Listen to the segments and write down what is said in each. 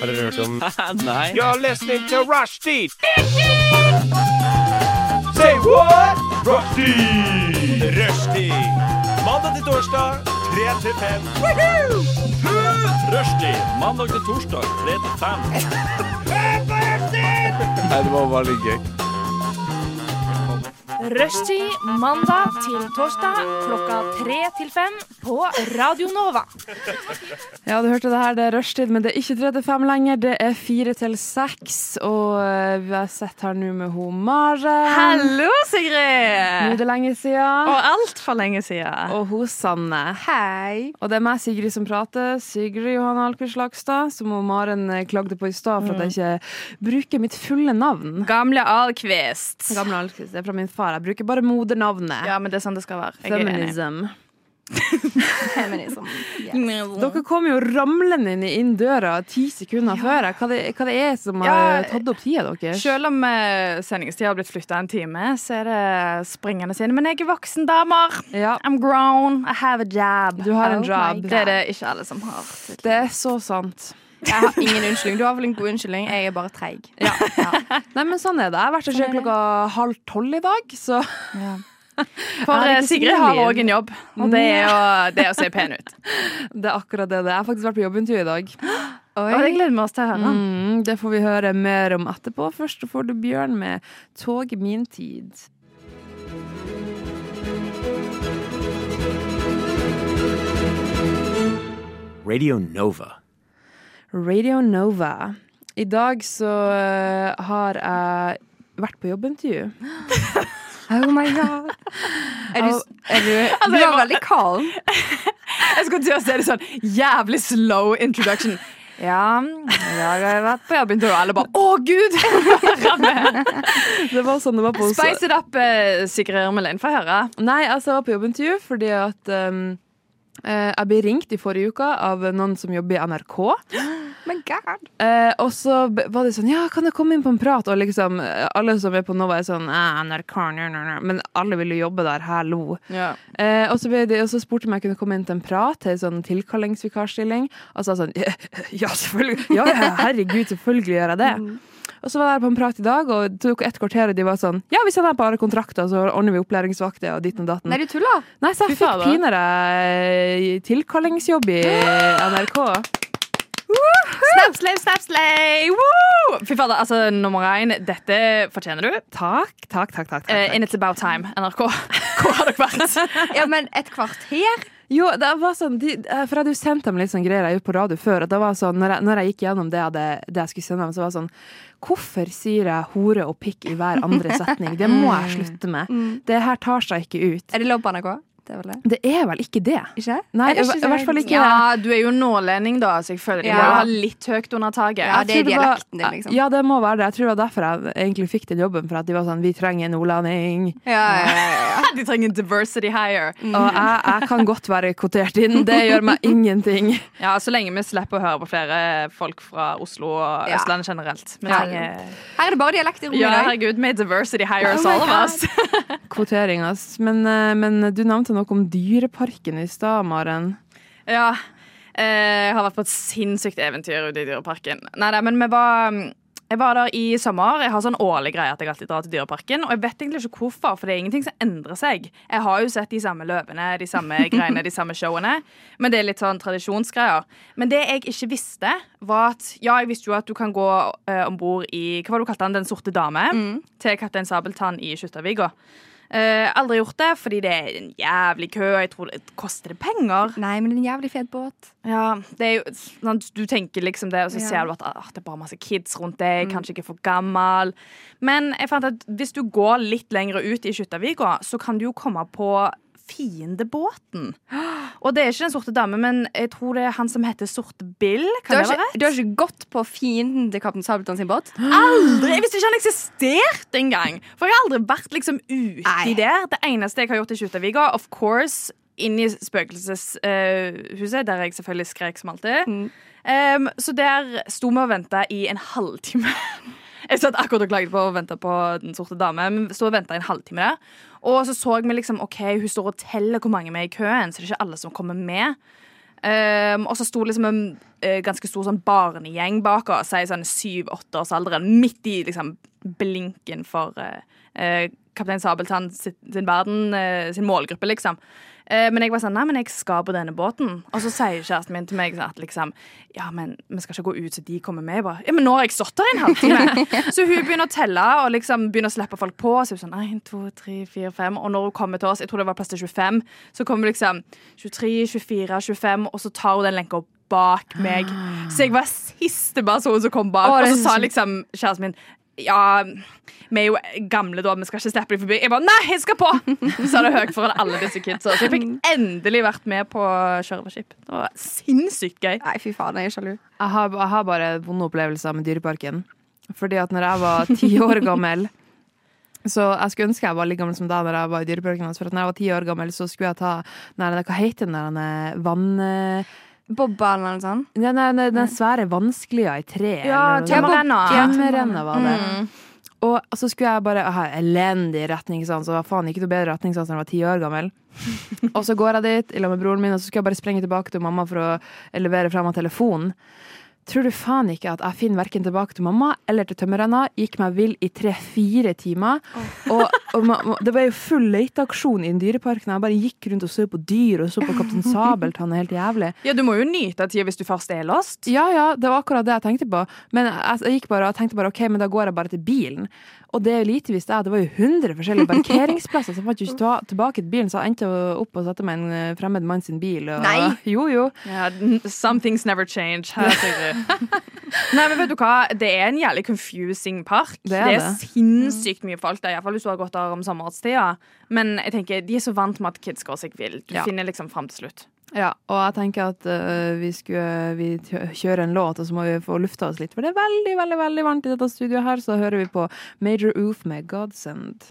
Har dere hørt om Nei. You're listening to Rushdie! Say what? Rushdie! Rushdie! Mandag til torsdag, 3 til 5. Rushdie mandag til torsdag 3 til 5. Nei, det var bare litt gøy. Rushtid mandag til torsdag klokka tre til fem på Radio Nova. Ja, du hørte det her, det er rushtid, men det er ikke tre til fem lenger. Det er fire til seks. Og eh, vi har sett her nå med hun Maren. Hallo, Nå er det lenge siden. Og altfor lenge siden. Og hun Sanne. Hei. Og det er meg, Sigrid, som prater. Sigrid Johanne Alkvist Slagstad, som hun Maren eh, klagde på i stad for at jeg ikke bruker mitt fulle navn. Gamle Alkvist. Gamle Alkvist, det er fra min far. Jeg bruker bare modernavnet. Ja, men det er sånn det skal være. Jeg Feminism. Feminism. Feminism. Dere kom jo ramlende inn, inn døra ti sekunder før. Hva det, hva det er som har Ja, tatt opp tida deres? Selv om eh, sendingstida har blitt flytta en time, så er det springende sine. Men jeg er voksen, damer. Ja, I'm grown. I have a job. du har Oh en job. Det er det ikke alle som har. Det er så sant. Jeg har ingen unnskyldning. Du har vel en god unnskyldning. Jeg er bare treig. Ja. Nei, men sånn er det. Jeg har vært og Sånn det. klokka halv tolv i dag, så For Er eh, Sigrid har òg en jobb, og det er, å, det er å se pen ut. det er akkurat det det er. Jeg har faktisk vært på jobbintervju i dag. Og det gleder vi oss til å høre. Mm, det får vi høre mer om etterpå. Først får du Bjørn med 'Tog min tid'. Radio Nova. Radio Nova. I dag så eh, har jeg vært på jobbintervju. Oh my god. Er du, er du, du jeg var veldig calm. Jeg skulle til å si det sånn jævlig slow introduction. Ja, jeg har vært på jobbintervju, og alle bare Å, gud! Det var sånn det var på Spice it up, eh, Sigrid Irmelin. Få høre. Nei, altså, jeg var på jobbintervju fordi at um, eh, jeg ble ringt i forrige uke av noen som jobber i NRK. Men god. Eh, og så var det sånn Ja, kan jeg komme inn på en prat? Og liksom eh, alle som er på Nova, er sånn «Ah, NRK, nr, nr nja». Men alle ville jobbe der. Hallo. Ja. Eh, og, så og så spurte de om jeg kunne komme inn til en prat til en sånn tilkallingsvikarstilling. Og så sa sånn Ja, selvfølgelig. Ja, herregud, selvfølgelig gjør jeg det. Og så var jeg på en prat i dag, og det tok et kvarter, og de var sånn Ja, vi sender bare kontrakter, så ordner vi opplæringsvakter og ditt og datten. Nei, du tuller. Nei, så jeg Fy fikk pinadø eh, tilkallingsjobb i NRK. Snap, slave, snap, slave! Woo! Fy fader, altså, nummer én, dette fortjener du. Takk, takk, takk. takk, takk, Eh, and it's about time, NRK. Hvor har dere vært? Ja, men et kvarter? Jo, det var sånn, de, eh, for jeg hadde jo sendt dem litt sånn greier jeg gjorde på radio før. Og det var sånn, når jeg, når jeg gikk gjennom det, jeg hadde- det jeg skulle sende dem, så var det sånn Hvorfor sier jeg hore og pikk i hver andre setning? Det må jeg slutte med. Det her tar seg ikke ut. Er det lov på NRK? Det er vel det. Det er vel ikke det? Ikke? Nei, i, i hvert fall ikke Ja, du er jo nordlending, da, så jeg føler Ja. du har litt høyt under taket. Ja, det er dialekten din, liksom. Ja, det må være det. Jeg tror det var derfor jeg egentlig fikk den jobben. For at de var sånn Vi trenger en nordlending. Ja, ja, ja. De trenger diversity higher. Og jeg, jeg kan godt være kvotert inn. Det gjør meg ingenting. Ja, Så lenge vi slipper å høre på flere folk fra Oslo og Ja. Østlandet generelt. Vi Ja. trenger Her er det bare dialekt i rommet Ja, i dag. herregud, med diversity higher Oh all of us. Kvotering, ass. Men, eh, men du nevnte noe om Dyreparken i stad, Maren. Ja. eh, Jeg har vært på et sinnssykt eventyr ute i Dyreparken. Nei, nei, men vi var jeg var der i sommer. Jeg har sånn årlig greie at jeg alltid drar til Dyreparken. Og jeg vet egentlig ikke hvorfor, for det er ingenting som endrer seg. Jeg har jo sett de samme løpene, de samme greiene, de samme showene. Men det er litt sånn tradisjonsgreier. Men det jeg ikke visste, var at Ja, jeg visste jo at du kan gå uh, om bord i Hva var det du kalte den? Den sorte dame? Til Kaptein Sabeltann i Kjuttaviga. Eh, aldri gjort det, fordi det er en jævlig kø. Jeg tror det Koster det penger? Nei, men det er en jævlig fet båt. Ja, det jo sånn, Du tenker liksom det, og så Ja. ser du at ah, det er bare masse kids rundt deg, kanskje ikke for gammel. Men jeg fant at hvis du går litt lenger ut i Skyttervika, så kan du jo komme på Fiendebåten. Og det er ikke Den sorte dame, men jeg tror det er han som heter Sorte Bill. Du har, det være ikke, du har ikke gått på fienden til Kaptein Sabeltann sin båt? Aldri! Jeg visste ikke han eksisterte engang. For jeg har aldri vært liksom uti der. Det eneste jeg har gjort i Kjuttaviga, of course, inn i spøkelseshuset, der jeg selvfølgelig skrek som alltid. Mm. Um, så der sto vi og venta i en halvtime. Jeg satt akkurat og klaget på å vente på Den sorte dame. Men sto og ventet en halvtime der Og så så vi liksom OK, hun står og teller hvor mange vi er i køen, så det er ikke alle som kommer med. Um, og så sto liksom en uh, ganske stor sånn barnegjeng bak oss, i sånn syv-åtteårsalderen, midt i liksom blinken for uh, uh, Kaptein Sabeltann sin, sin verden, sin målgruppe, liksom. Eh, men jeg var sånn, nei, men jeg skal på denne båten. Og så sier kjæresten min til meg at liksom, ja, men vi skal ikke gå ut så de kommer med. Jeg bare, ja, men nå har jeg stått der i en halvtime. så hun begynner å telle og liksom begynner å slippe folk på. Så hun sånn, 1, 2, 3, 4, 5. Og når hun kommer til oss, jeg tror det var plass til 25, så kommer liksom 23, 24, 25, og så tar hun den lenka bak meg. Så jeg var siste person som kom bak. Å, og så så sa liksom kjæresten min ja, vi er jo gamle da, vi skal ikke slippe dem forbi. Jeg bare, nei, jeg skal på! Så sa det høyt foran alle disse kidsa. Så jeg fikk endelig vært med på Sjørøverskip. Det var sinnssykt gøy. Nei, fy faen, jeg er sjalu. Jeg har, jeg har bare vonde opplevelser med Dyreparken. Fordi at når jeg var ti år gammel Så jeg skulle ønske jeg var like gammel som deg når jeg var i Dyreparken. For at når jeg var ti år gammel, så skulle jeg ta nei, Hva heter den der vann... Bobba eller noe sånt. Ja, nei, nei, den svære vanskelige i tre. Ja, tømmerrenna. Tømmerrenna var det. Mm. Og så skulle jeg bare ha elendig retningssans, og faen ikke noe bedre retningssans når jeg var ti år gammel. og så går jeg dit i lag med broren min, og så skulle jeg bare sprenge tilbake til mamma for å levere frem av telefonen. Tror du faen ikke at jeg finner verken tilbake til mamma eller til tømmerrenna? Gikk meg vill i tre-fire timer. Og, og ma- det var jo full leteaksjon i den dyreparken. Jeg bare gikk rundt og så på dyr og så på Kaptein Sabeltann. Helt jævlig. Ja, Du må jo nyte tida hvis du først er lost. Ja, ja, det var akkurat det jeg tenkte på. Men jeg, jeg gikk bare og tenkte bare, ok, men da går jeg bare til bilen. Og det lite visste jeg, det var jo 100 forskjellige parkeringsplasser, så jeg fant jo ikke ta- tilbake til bilen, så jeg endte opp og satte meg i en eh, fremmed mann sin bil. Og, Nei. Jo, jo. Yeah, some things never change. Nei, men vet du hva? Det er en jævlig confusing park. Det er, Det er, det. sinnssykt mye folk der, iallfall hvis du har gått der om sommerstida. Men jeg tenker, de er så vant med at kids går seg vill. Du Ja. finner liksom fram til slutt. Ja, og jeg tenker at uh, vi skulle vi kjøre en låt, og så må vi få lufta oss litt. For det er veldig, veldig veldig varmt i dette studioet her, så hører vi på Major Oof med Godsend.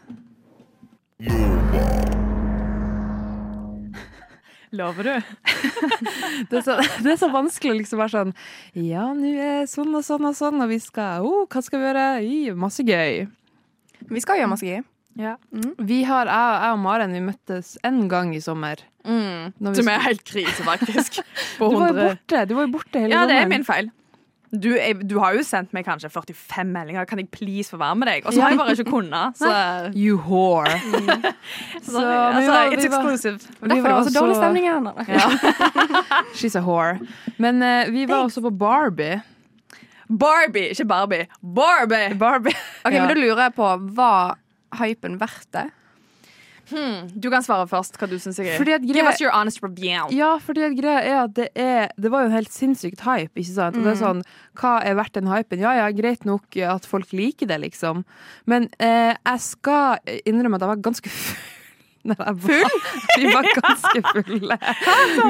Lover du? Det er, så, det er så vanskelig å liksom være sånn Ja, nå er sånn og sånn og sånn, og vi skal oh, Hva skal vi gjøre? I, masse gøy. Vi skal gjøre masse gøy. Vi har, jeg, jeg og Maren vi møttes en gang i sommer. Mm. Som er helt krise, faktisk. Du var borte du var jo borte hele Ja, det er min feil. Du, jeg, du har jo sendt meg kanskje 45 meldinger. Kan jeg please få være med deg? Og så har jeg bare ikke kunnet. Så, You whore. så så, altså, var- it's exclusive. var- derfor Vi det var så dårlig stemning her. nå. She's a whore. Men uh, vi var også på Barbie. Barbie, ikke Barbie. Barbie! Barbie. Ok, Ja. men Da lurer jeg på, var hypen verdt det? Du kan svare først hva du syns. Fordi Give us your honest review. Ja, fordi at greia er at det er Det var jo helt sinnssykt hype, ikke sant? Og det er sånn, hva er verdt den hypen? Ja ja, greit nok at folk liker det, liksom. Men eh, jeg skal innrømme at jeg var ganske full. Full? Vi var ganske fulle.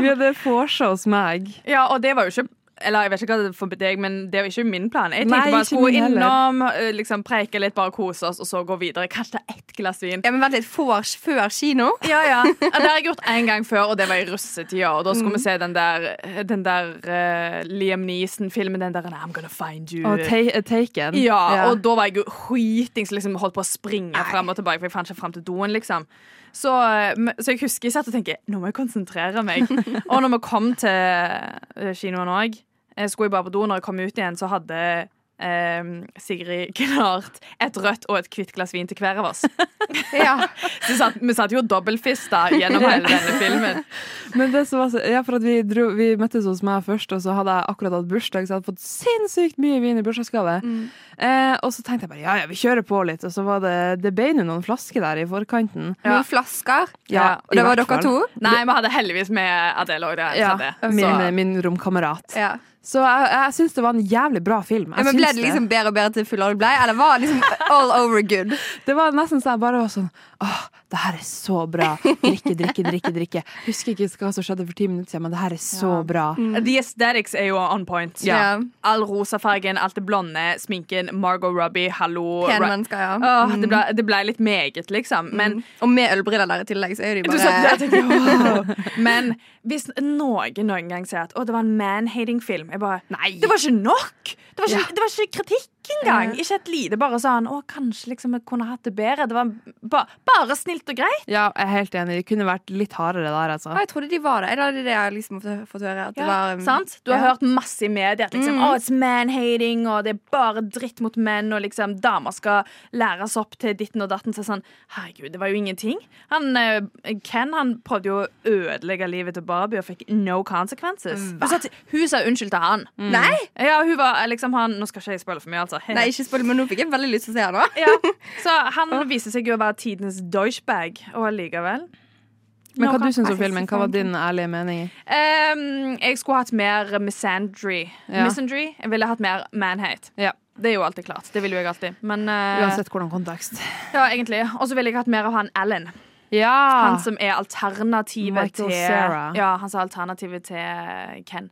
Vi hadde vorsa hos meg. Ja, og det var jo ikke eller jeg vet ikke hva det er for deg, men det er jo ikke min plan. Jeg tenkte Nei, bare skulle innom, eh, liksom preike litt, bare kose oss, og så gå videre. Kanskje ta ett glass vin. Ja, men Vent litt, før, før kino? Ja, ja. ja, Det har jeg gjort en gang før, og det var i russetida. Og da skulle vi se den der, den der uh, Liam Neeson-filmen, den der I'm Gonna Find You. Og ta Taken. Ja, og da var jeg jo skitings, liksom holdt på å springe frem og tilbake, for jeg fant ikke frem til doen, liksom. Så, eh, så jeg husker jeg satt og tenkte nå må jeg konsentrere meg. og når vi kom til eh, kinoen òg, skulle jeg bare på do. Når jeg kom ut igjen, så hadde eh, Sigrid klart et rødt og et hvitt glass vin til hver av oss. Ja. Så vi satt, vi satt jo dobbeltfista gjennom hele denne filmen. Men det som var så, ja, for at vi, dro, vi møttes hos meg først, og så hadde jeg akkurat hatt bursdag, så jeg hadde fått sinnssykt mye vin i bursdagsgave. Eh, og så tenkte jeg bare ja, ja, vi kjører på litt, og så var det Det ble nå noen flasker der i forkanten. Noen flasker. Ja, Og det var dere to? Nei, vi hadde heldigvis med Adele òg. Ja, Ja, min, min romkamerat. Ja. Så jeg, jeg syns det var en jævlig bra film. Jeg Ja, men Ble det liksom bedre og bedre til full blei, eller var det liksom all over good? Det var nesten så jeg bare var sånn Åh, det her er så bra. Drikke, drikke, drikke. drikke Husker ikke hva som skjedde for ti minutter siden, men det her er så bra. The aesthetics er jo on point. Ja. All rosafargen, alt det blonde, sminken, Margot Robbie, hallo Pene mennesker, ja. Åh, det, ble, det ble litt meget, liksom. Men, Og med ølbriller der i tillegg, så er de du sa, jeg bare tenkte, wow. Men hvis noen noen gang sier at å, det var en man-hating-film Jeg bare Nei! Det var ikke nok! Det var ikke, det var ikke kritikk! Engang. Ikke et lite bare sånn Å, kanskje liksom jeg kunne hatt det bedre. Det var ba, bare snilt og greit. Ja, jeg er helt enig. Det kunne vært litt hardere der, altså. Ja, jeg trodde de var det. Eller det er det jeg liksom har fått høre. At det var, um, sant? Du har ja. hørt masse i media at liksom, Mm. oh, it's man-hating, og det er bare dritt mot menn, og liksom damer skal læres opp til ditten og datten. Så sånn, herregud, det var jo ingenting. Han, eh, Ken han prøvde jo å ødelegge livet til Barbie og fikk no consequences. Hva? hun sa unnskyld til han. Nei! Ja, hun var liksom han Nå skal ikke jeg spoile for mye, altså. Nei, ikke spoil, men nå fikk jeg veldig lyst til å se han òg. Ja, så han viser seg jo å være tidenes douchebag, og allikevel Men hva du syns om filmen? Hva var din ærlige mening? Um, Jeg skulle hatt mer misandry. Ja. Misandry. Jeg ville hatt mer manhate. Ja. Det er jo alltid klart. Det vil jo jeg alltid. Men uh, Uansett hvordan kontekst. Ja, egentlig. Og så ville jeg hatt mer av han Alan. Ja! Han som er alternativet Michael til Sarah. Ja, han som er alternativet til Ken.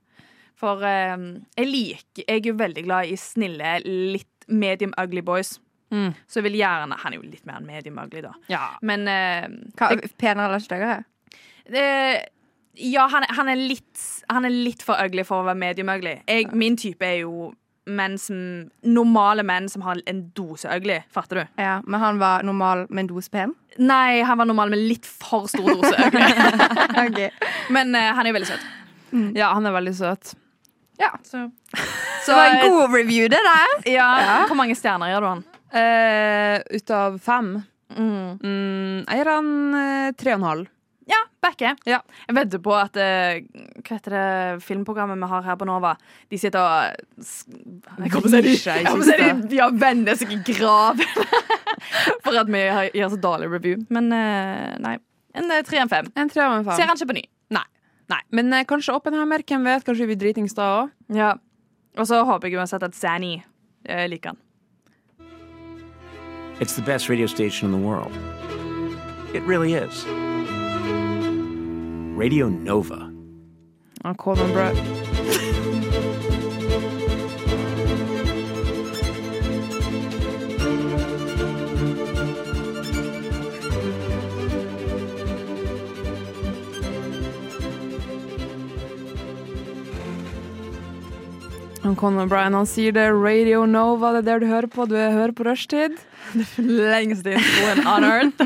For eh, jeg liker Jeg er jo veldig glad i snille, litt medium ugly boys. Mm. Så jeg vil gjerne Han er jo litt mer enn medium ugly, da. ja. Men eh, Hva, penere eller styggere? Eh, ja, han, han, er litt, han er litt for ugly for å være medium ugly. Jeg, min type er jo menn som Normale menn som har en dose ugly. Fatter du? Ja, Men han var normal med en dose pen? Nei, han var normal med litt for stor dose ugly. okay. Men uh, han er jo veldig søt. ja, han er veldig søt. Ja. Så, Det var en god review, det der. ja, Hvor mange stjerner gir du han? Uh, ut av fem Mm. mm, Jeg gir han uh, tre og en halv. Ja, backer. Ja. Jeg vedder på at uh, Hva heter det filmprogrammet vi har her på Nova? De sitter og Jeg kommer til å si de, de, har venner seg i graven for at vi gjør så dårlig review. Men eh, nei. En eh, tre en. En tre og en fem. Ser han ikke på ny. Nei, Men eh, kanskje Oppenheimer, hvem vet? Kanskje vi blir dritings da òg? Ja. Og så håper jeg uansett at Zanny eh, liker han. It's the best radio station in the world. It really is. Radio Nova. Ja, Coleman Bro. Conor Bryan han sier det. Radio Nova, det er der du hører på. Du er- hører på rushtid. Lengste introen on earth.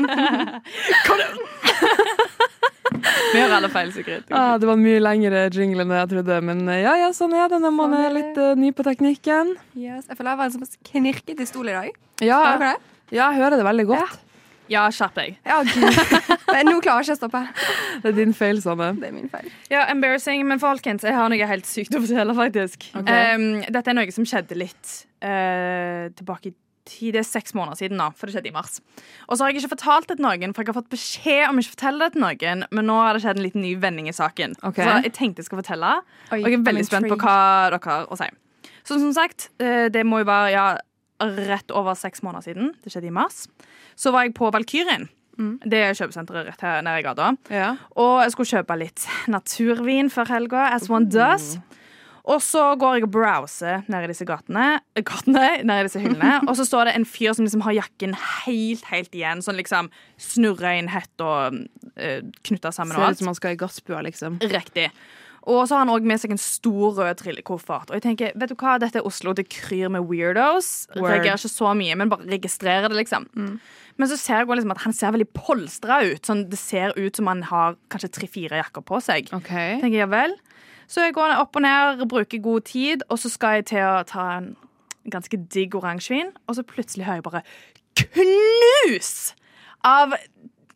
Vi har alle feil, Sigrid. Ah, det var mye lengre jingle enn det jeg trodde, men eh, ja, ja, sånn er det når man Sånn er er litt uh, ny på teknikken. Yes. Jeg føler jeg var en sånn knirket i stol i dag. Ja, det? ja jeg hører det veldig godt. Ja, skjerp deg. Ja, gud. Men nå klarer jeg ikke å stoppe. Det er din feil, Sanne. Det er min feil. Ja, embarrassing, men folkens, jeg har noe helt sykt å fortelle, faktisk. Okay. Um, dette er noe som skjedde litt uh, tilbake i tid. Det er seks måneder siden da, for det skjedde i mars. Og så har jeg ikke fortalt det til noen, for jeg har fått beskjed om ikke å fortelle det til noen, men nå har det skjedd en liten ny vending i saken. Okay. Så jeg tenkte jeg skal fortelle, Oi, og jeg er veldig spent på hva dere har å si. Så som sagt, eh, det må jo være ja, rett over seks måneder siden. Det skjedde i mars. Så var jeg på Valkyrien. Det er kjøpesenteret rett her nede i gata. Ja. Og jeg skulle kjøpe litt naturvin før helga, as one does. Og så går jeg og browser nede i disse gatene, eh, gatene nede i disse hyllene, og så står det en fyr som liksom har jakken helt, helt igjen. Sånn liksom snurra inn hett og uh, knytta sammen og alt. Ser ut som han skal i gassbua, liksom. Riktig. Og så har han òg med seg en stor rød trillekoffert. Og jeg tenker, vet du hva, dette er Oslo, det kryr med weirdos. Word. Reagerer ikke så mye, men bare registrerer det, liksom. Men så ser jeg liksom at han ser veldig polstra ut. Sånn, det ser ut som han har kanskje tre-fire jakker på seg. Okay. Tenker jeg, ja vel. Så jeg går opp og ned, bruker god tid, og så skal jeg til å ta en ganske digg oransjevin, og så plutselig hører jeg bare knus av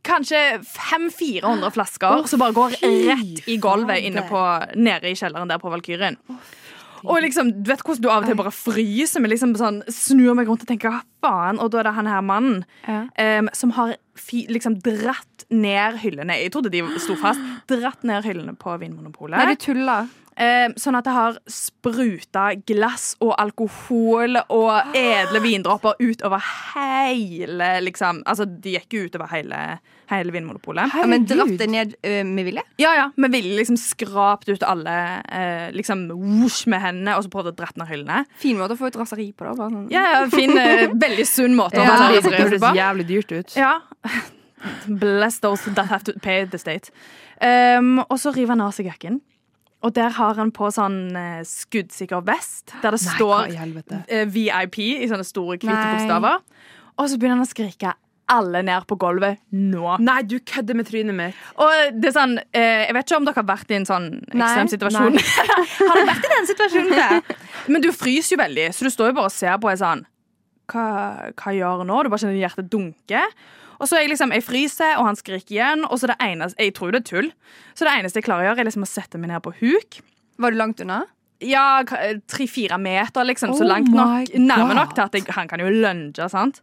kanskje 500-400 flasker som bare går rett i gulvet inne på, nede i kjelleren der på Valkyrien. Og liksom, du vet hvordan du av og til bare fryser, men liksom sånn, snur meg rundt og tenker hva faen? Og da er det han her mannen Ja. um, som har fi, liksom dratt ned hyllene. Jeg trodde de sto fast. Dratt ned hyllene på Vinmonopolet. Nei, du tuller. Eh, sånn at det har spruta glass og alkohol og edle vindråper utover hele liksom Altså, de gikk jo utover hele, hele Vinmonopolet. Ja, men dratt det ned ø, med vilje? Ja, ja, Med ville liksom skrapt ut alle eh, liksom whoosh med hendene og så prøvd å dratt ned hyllene. Fin måte å få ut raseri på. da bare sånn. Ja, ja, fin, eh, Veldig sunn måte å Ja, ta Det det høres jævlig dyrt ut. Ja. Bless those that have to pay the state. Um, og så river han av seg jakken. Og der har han på sånn eh, skuddsikker vest, der det Nei, står i eh, VIP i sånne store, hvite bokstaver. Og så begynner han å skrike alle ned på gulvet nå. Nei, du kødder med trynet mitt. Og det er sånn, eh, Jeg vet ikke om dere har vært i en sånn ekstrem situasjon. har dere vært i den situasjonen der? Men du fryser jo veldig, så du står jo bare og ser på er sånn hva, hva gjør jeg nå? Du bare kjenner hjertet dunke. Og så er jeg liksom, jeg fryser, og han skriker igjen. Og så det eneste, Jeg tror det er tull. Så det eneste jeg klarer å gjøre, er liksom å sette meg ned på huk. Var du langt unna? Ja, tre-fire meter, liksom. Så Oh langt nok. Nærme nok til at jeg, han kan jo lunge, sant.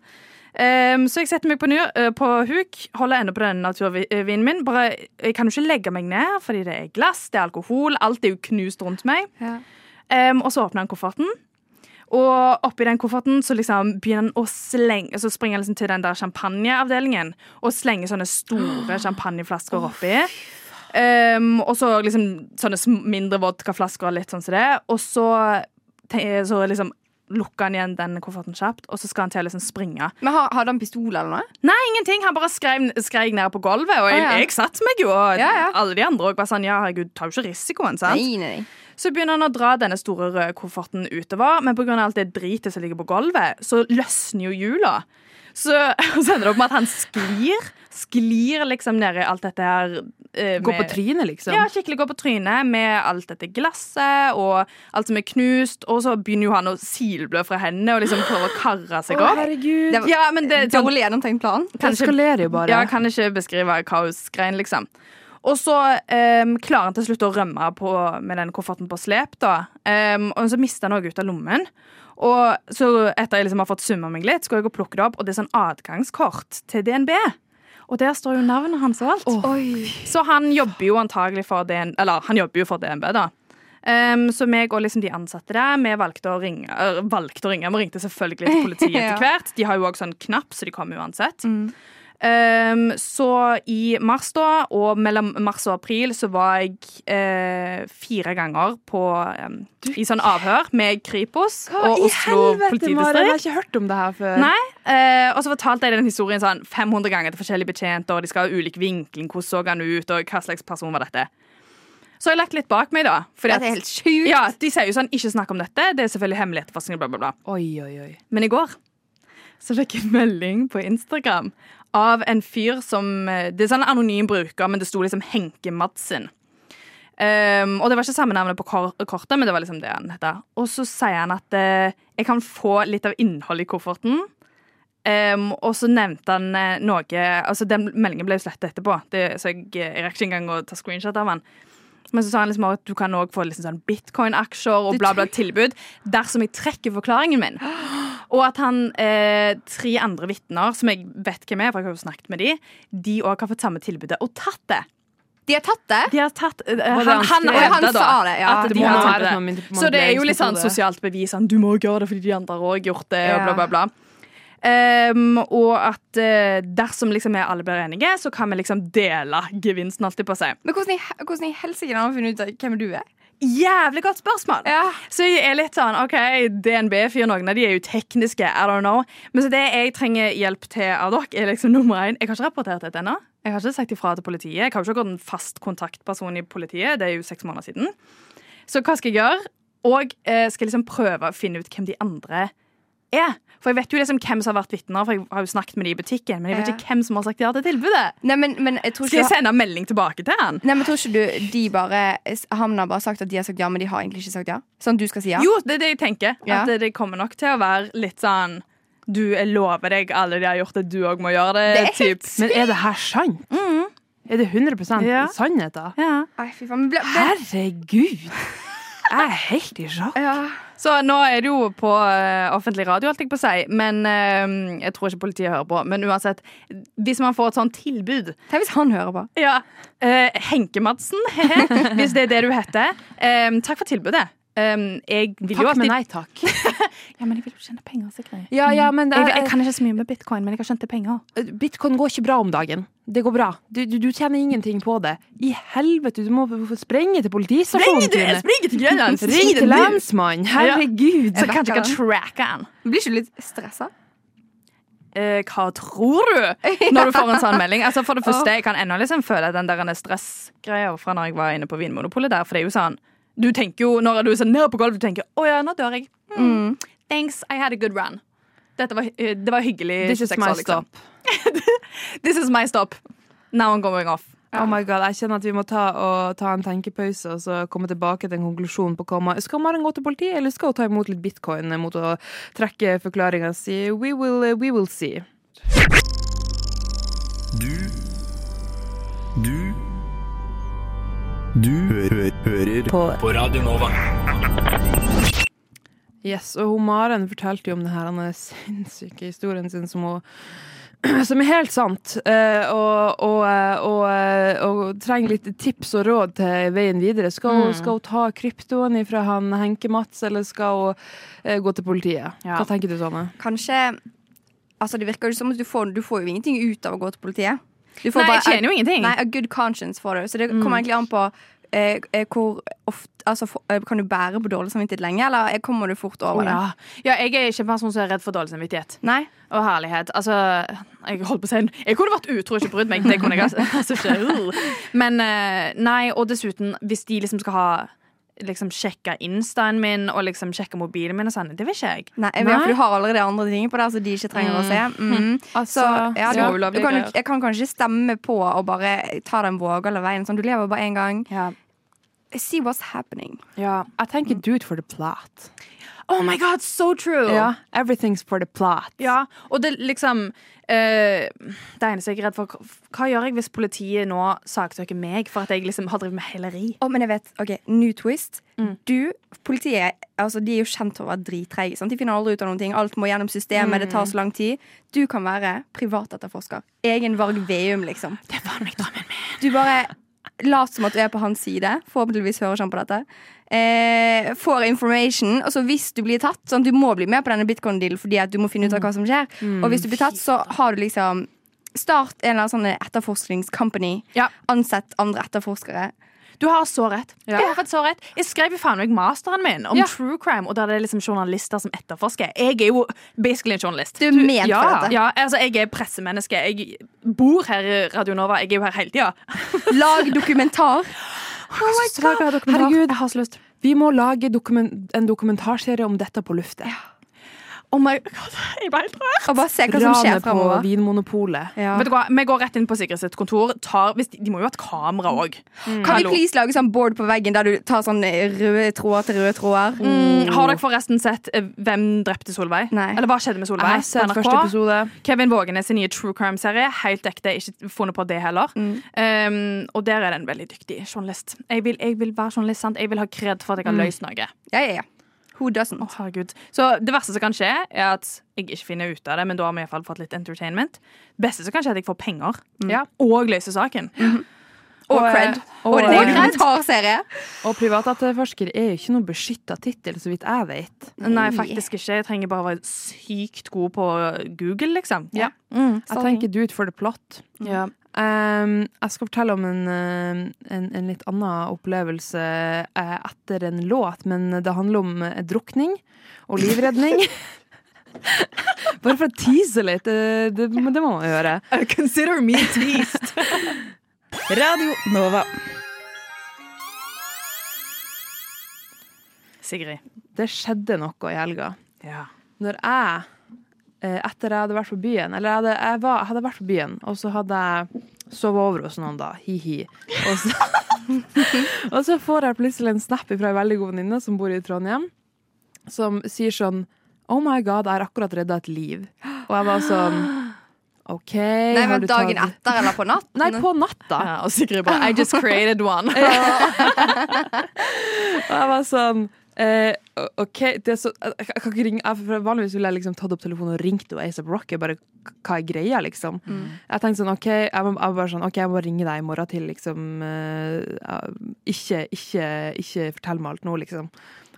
Um, så jeg setter meg på, ny, uh, på huk, holder ennå på den naturvinen min. Bare, jeg kan jo ikke legge meg ned, fordi det er glass, det er alkohol, alt er jo knust rundt meg. Ja. Um, og så åpner han kofferten. Og oppi den kofferten så liksom begynner han å slenge Så springer han liksom til den der champagneavdelingen og slenger sånne store champagneflasker oppi. Um, og så liksom sånne mindre vodkaflasker og litt sånn som det. Og så, så liksom lukker han igjen den kofferten kjapt, og så skal han til å liksom springe. Men har, Hadde han pistol eller noe? Nei, ingenting. Han bare skrek ned på gulvet, og jeg, ah, ja. jeg satte meg jo. Og Ja, ja. alle de andre òg var sånn Ja, herregud, tar jo ikke risikoen, sant? Nei, nei, nei. Så begynner han å dra denne store røde kofferten utover, men pga. alt det dritet som ligger på gulvet, så løsner jo hjula. Så, så ender det opp med at han sklir. Sklir liksom ned i alt dette her. Eh, Gå på med- trynet, liksom. Ja, skikkelig gå på trynet med alt dette glasset og alt som er knust. Og så begynner jo han å silblø fra hendene og liksom prøve å karre seg Å, opp. herregud. Det var Ja, men det, sånn, Dårlig gjennomtenkt plan. Det eskalerer jo bare. ja, jeg kan ikke beskrive kaosgreien, liksom. Og så em, klarer han til slutt å rømme på, med den kofferten på slep. da. Em, og så mister han òg ut av lommen. Og så etter jeg liksom har fått summa meg litt, skal jeg gå og plukke det opp, og det er sånn adgangskort til DNB. Og der står jo navnet hans og alt. Oh. Så han jobber jo antagelig for DNB, eller han jobber jo for DNB, da. Um, så meg og liksom de ansatte der, vi valgte å ringe. Er, valgte å ringe, Vi ringte selvfølgelig til politiet Ja. etter hvert. De har jo også sånn knapp, så de kommer uansett. Mm. Em, så i mars, da, og mellom mars og april, så var jeg eh, fire ganger på em, i sånn avhør med Kripos Hva og Oslo helvete, Maren? Jeg har ikke hørt om det her før. Nei, eh, og så fortalte jeg den historien sånn 500 ganger til forskjellige betjenter, og de skal ha ulik vinkling, hvordan så han ut, og hva slags person var dette. Så har jeg lagt litt bak meg, da. Fordi det er helt sjukt. ja, de sier jo sånn 'ikke snakk om dette', det er selvfølgelig hemmelighet etterforskning, bla, bla, bla. Oi, oi, oi. Men i går så fikk jeg en melding på Instagram av en fyr som eh, Det er sånn anonym bruker, men det sto liksom Henke Madsen. Um, og det var ikke samme navnet på kortet, men det var liksom det han het. Og så sier han at uh, jeg kan få litt av innholdet i kofferten. Um, og så nevnte han uh, noe Altså Den meldingen ble jo slettet etterpå, det, så jeg, jeg rakk ikke engang å ta screenshot av han. Men så sa han liksom at du kan også få liksom sånn bitcoin-aksjer og bla, bla tilbud dersom jeg trekker forklaringen min. Og at han eh, tre andre vitner, som jeg vet hvem er, for jeg har jo snakket med de, de òg har fått samme tilbudet og tatt det. De har tatt det. De har tatt uh, det Han, han han, han sa det, ja. at Det de det. manipuleringsmetode. Så det er jo litt sånn sosialt bevis. Sånn, du må gjøre det fordi de andre har gjort det, og Ja. bla, bla, bla. Um, og at uh, dersom liksom alle blir enige, så kan vi liksom dele gevinsten, alltid på seg. Men hvordan i, hvordan i helsike har han funnet ut hvem du er? Jævlig godt spørsmål! Ja. Så jeg er litt sånn OK, DNB-fyr, noen av de er jo tekniske, I don't know. Men så det jeg trenger hjelp til av dere, er liksom nummer én Jeg har ikke rapportert dette ennå. Jeg har ikke sagt ifra til politiet. Jeg har jo ikke gått en fast kontaktperson i politiet. Det er jo seks måneder siden. Så hva skal jeg gjøre? Og eh, skal liksom prøve å finne ut hvem de andre er. For jeg vet jo liksom hvem som har vært vitner, for jeg har jo snakket med de i butikken. Men jeg vet Ja. ikke hvem som har sagt ja til tilbudet. Nei, men, men jeg tror Skal jeg sende sende melding tilbake til han? Nei, men tror ikke du de bare Han har bare sagt at de har sagt ja, men de har egentlig ikke sagt ja? Sånn du skal si ja? Jo, det er det jeg tenker. Ja. At det, det kommer nok til å være litt sånn Du, jeg lover deg, alle de har gjort det, du òg må gjøre det. Det er helt typ. Men er det her sant? Er det 100 Ja. sannhet, da? Ja. Herregud! Jeg er helt i sjokk. ja. Så nå er det jo på eh, offentlig radio, holdt jeg på å si. Men eh, jeg tror ikke politiet hører på. Men uansett, hvis man får et sånt tilbud Tenk hvis han hører på. Ja. Uh, Henke Madsen, hvis det er det du heter. Eh, takk for tilbudet. Eh, jeg vil jo Takk, men alltid nei takk. Ja, men jeg vil jo tjene penger, Sigrid. Ja, ja, men det Jeg, jeg er, kan ikke så mye med bitcoin, men jeg har skjønt det er penger. Bitcoin går ikke bra om dagen. Det går bra. Du, du, du tjener ingenting på det. I helvete, du må sprenge til politistasjonen. Springer til Grønland! Ring til lensmannen. Herregud. Så kanskje jeg kan tracke han. Blir ikke du litt stressa? eh, hva tror du? Når du får en sånn melding. Altså For det første, jeg kan ennå liksom føle den der stressgreia fra når jeg var inne på Vinmonopolet der. For det er jo sånn Du tenker jo når du er ned på gulvet, du tenker å ja, nå dør jeg. Mm. Thanks, I had a good run. Dette var, det var hyggelig. This is 26 my år, liksom. stop. This is my stop. Now I'm going off. Oh my god, Jeg kjenner at vi må ta, og, ta en tenkepause og så komme tilbake til en konklusjon på hva man Skal Maren gå til politiet, eller skal hun ta imot litt bitcoin mot å trekke forklaringa si? We will, we will see. Du Du Du hø hører på. på Radio Nova. Yes, og hun Maren fortalte jo om denne sinnssyke historien sin som hun som er helt sant, eh, og, og, eh, og, eh, og trenger litt tips og råd til veien videre. Skal hun, skal hun ta kryptoen fra han Henke-Mats, eller skal hun gå til politiet? Ja. Hva tenker du, Sanne? Kanskje Altså, det virker jo som at du får, du får jo ingenting ut av å gå til politiet. Du får Nei, jeg tjener jo ingenting. Nei, a good conscience for det. Så det kommer egentlig an på eh, eh, hvor ofte Altså, eh, kan du bære på dårlig samvittighet lenge, eller eh, kommer du fort over Å, det? ja. ja, jeg er ikke en person som er redd for dårlig samvittighet. Nei? Og herlighet. Altså, jeg holdt på å si Jeg kunne vært utro og ikke brydd meg. Det kunne jeg altså, altså ikke. Uh. Men nei, og dessuten, hvis de liksom skal ha Liksom sjekke instaen min og liksom sjekke mobilen min og sånn, det vil ikke jeg. Nei, jeg vet, for Du har allerede andre ting på det så de ikke trenger å se. Mm. Altså, Så ja, du, ja, du kan, jeg kan kanskje stemme på å bare ta den vågale veien. Sånn, du lever bare én gang. Ja. See what's happening. ja. Jeg tenker do it for the plot. Oh my god, so true! Ja, everything's for the plot. Ja, og det liksom eh, Det eneste jeg er redd for Hva gjør jeg hvis politiet nå saksøker meg for at jeg liksom har drevet med heleri? Å, men jeg vet, ok, New twist. Du, Politiet altså, de er jo kjent for å være drittreige. De finner aldri ut av noen ting. Alt må gjennom systemet. Det tar så lang tid. Du kan være privatetterforsker. Egen Varg Veum, liksom. Det er faen meg drømmen min. Du bare lat som at du er på hans side. Forhåpentligvis hører han på dette. Eh, får information. Og så hvis du blir tatt sånn, Du må bli med på denne bitcoin-dealen fordi at du må finne ut av hva som skjer. Og hvis du blir tatt, så har du liksom Start en eller annen sånn etterforskningscompany. Ja. Ansett andre etterforskere. Du har så rett. Ja. Jeg har fått så rett. Jeg skrev jo faen meg masteren min om Ja. true crime, og der er det liksom journalister som etterforsker. Jeg er jo basically en journalist. Du er ment ja, for dette. Ja, altså jeg er pressemenneske. Jeg bor her i Radio Nova. Jeg er jo her hele tida. Lag dokumentar. Oh my God. Herregud, Jeg har så lyst. vi må lage dokument en dokumentarserie om dette på luftet. Oh my god, jeg ble helt rørt. Og bare se hva som skjer Ranet på fremover. Vinmonopolet. Ja. Vet du hva, Vi går rett inn på Sikkerhetsets kontor. Tar, hvis de, de må jo ha et kamera òg. Kan vi please lage sånn board på veggen der du tar sånn røde tråder til røde tråder? Mm, har dere forresten sett eh, Hvem drepte Solveig? Nei. Eller hva skjedde med Jeg Solveig? har sett første episode. Kevin Vågenes nye True Crime-serie. Helt ekte, ikke funnet på det heller. Mm. Um, og der er det en veldig dyktig journalist. Jeg vil, jeg vil være journalist, sant? Jeg vil ha kred for at jeg har løst noe. Ja, ja, ja. Who doesn't? Oh, herregud. Så det verste som kan skje, er at jeg ikke finner ut av det, men da har vi i hvert fall fått litt entertainment. Det beste som kan skje, er at jeg får penger. Ja. Og løser saken. Og Og, cred. eh, og- Og og- Og privatetterforsker er jo ikke noe beskytta tittel, så vidt jeg vet. Nei, faktisk ikke. Jeg trenger bare å være sykt god på Google, liksom. Ja. Mm. Jeg tenker do it for the plot. ja. Um, jeg skal fortelle om en, eh, en, en litt annen opplevelse uh, etter en låt, men det handler om uh, drukning og livredning. Bare for å tease litt. Det, Det, det må man gjøre. Consider me teased. Radio Nova. Sigrid. Det skjedde noe i helga. Ja. Når jeg, etter jeg hadde vært på byen Eller jeg hadde, jeg var, jeg hadde vært på byen, og så hadde jeg sovet over hos noen, da. Hi-hi. Og, så- og så får jeg plutselig en snap fra ei veldig god venninne som bor i Trondheim, som sier sånn Oh my god, jeg har akkurat redda et liv. Og jeg var sånn OK. Nei, har men du Dagen tatt- etter eller på natten? Nei, på natta. Ja, og Sigrid bare I just created one. Og jeg var sånn eh, OK, det så jeg, jeg kan ikke ringe jeg, Vanligvis ville jeg liksom tatt opp telefonen og ringt ASAP Rocky. Bare hva er greia, liksom? Jeg tenkte sånn OK, jeg må, jeg bare sånn, ok, jeg må ringe deg i morgen til, liksom. Uh, ikke, ikke, ikke fortell meg alt nå, liksom.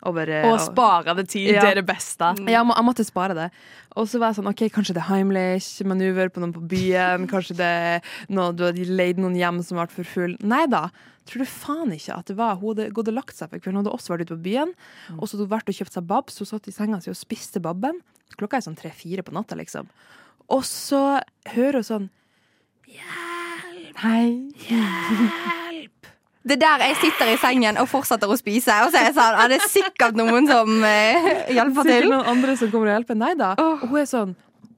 Over, bare, Og spare det tid, Ja. det er det beste. Ja, jeg, må, jeg måtte spare det. Og så var jeg sånn, ok, kanskje det er Heimlich-manøver på noen på byen. Kanskje det er noe, du har leid noen hjem som ble for full. Nei da. Tror du faen ikke at det var Hun hadde gått og lagt seg for kvelden. Hun hadde også vært ute på byen. Og så hadde hun vært og kjøpt seg babs. Hun satt i senga si og spiste babben. Klokka er sånn tre-fire på natta, liksom. Og så hører hun sånn Hjelp! Hei. Det er der jeg sitter i sengen og fortsetter å spise. Og så er jeg sånn, er det sikkert noen som eh, hjelper Sikkert til? noen andre som kommer og hjelper. Nei da. Og hun er sånn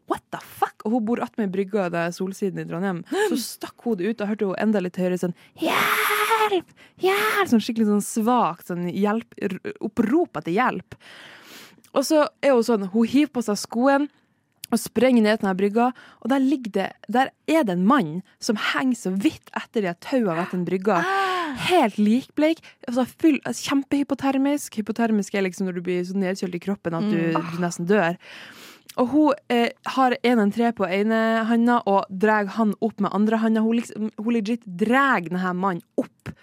What the fuck? Og hun bor attmed brygga der Solsiden i Trondheim. Så stakk hodet ut og hørte hun enda litt høyere sånn Hjelp! Hjelp! Sånn skikkelig sånn svakt sånn hjelp, opprop etter hjelp. Og så er hun sånn Hun hiver på seg skoen og sprenger ned til denne brygga, og der det Der er det en mann som henger så vidt etter de tauene ved den brygga. Helt likbleik. Altså full, altså kjempehypotermisk. Hypotermisk er liksom når du blir så nedkjølt i kroppen at du, du nesten dør. Og hun eh, har en en tre på ene handa og drar han opp med andre handa. Hun, liksom, hun legit drar denne mannen opp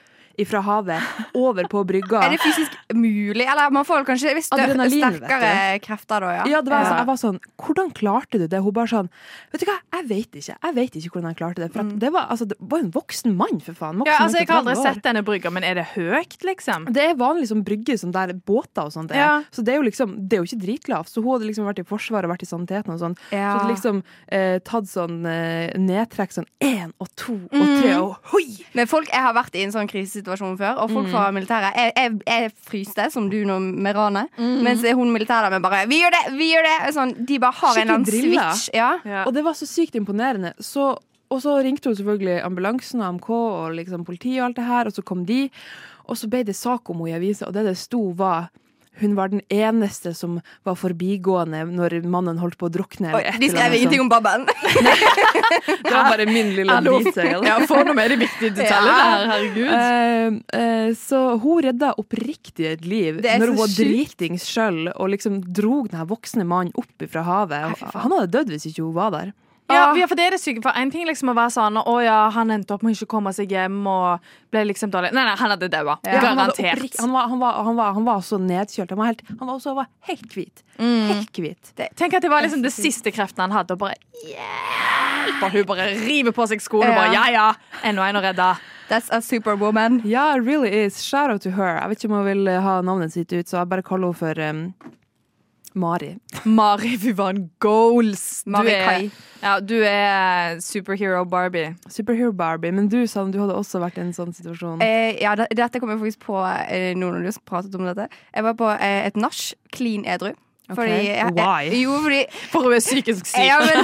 fra havet, over på brygga. Er det fysisk mulig? Eller man får kanskje sterkere krefter da, ja. Ja, det var, altså, jeg var sånn Hvordan klarte du det? Hun bare sånn Vet du hva, jeg vet ikke. Jeg vet ikke hvordan jeg klarte det. For at det, var, altså, det var jo en voksen mann, for faen. Voksen Ja, altså, jeg har aldri sett denne brygga, men er det høyt, liksom? Det er vanlig som brygge som der båter og sånt er. Ja. Så det er jo liksom Det er jo ikke dritlavt. Så hun hadde liksom vært i Forsvaret og vært i saniteten og sånn. Ja. Så liksom eh, tatt sånn eh, nedtrekk sånn én og to og tre og hoi! Men folk, Jeg har vært i en sånn krisesituasjon før, og folk fra militæret Jeg, jeg, jeg fryste, som du nå med ranet, mens hun militæret med bare 'Vi gjør det! Vi gjør det!' Sånn, de bare har en eller annen drilla. switch. Ja. Ja. Og det var så sykt imponerende. Så, og så ringte hun selvfølgelig ambulansen og AMK og liksom politiet og alt det her, og så kom de. Og så ble det sak om henne i avisa, og det det sto var hun var den eneste som var forbigående når mannen holdt på å drukne. Oi, de skrev ingenting om babben. Det var bare min lille detail. Ja, få noe med de viktige detaljene her, herregud. Uh, eh, så hun redda oppriktig et liv når hun var dritings sjøl og liksom drog den voksne mannen opp fra havet. Han hadde dødd hvis ikke hun var der. Ja, ja, for det er det syke. For en ting liksom å være sånn Å ja, han endte opp med å ikke komme seg hjem og ble liksom dårlig. Nei, nei, han hadde daua. Ja, Garantert. han, var, han, var, han, var, han var så nedkjølt. Han var, helt, han var også var helt hvit. Helt hvit. Tenk at det var liksom det siste kreften han hadde, og bare yeah. Og hun bare river på seg skoene og bare ja ja, enda en å redde. That's a superwoman. Ja, it really is. Shout out to her. Jeg vet ikke om hun vil ha navnet sitt ut, så jeg bare kaller henne for um, Mari. Mari Vivan Goals. Mari du er, Kai. ja, du er superhero Barbie. Superhero Barbie. Men du, sa du hadde også vært i en sånn situasjon. Eh, ja, dette kom jeg faktisk på eh, nå når du pratet om dette. Jeg var på eh, et nach, clean edru. Fordi, jeg, Why? Jeg, jo, fordi For hun er psykisk syk. ja, men,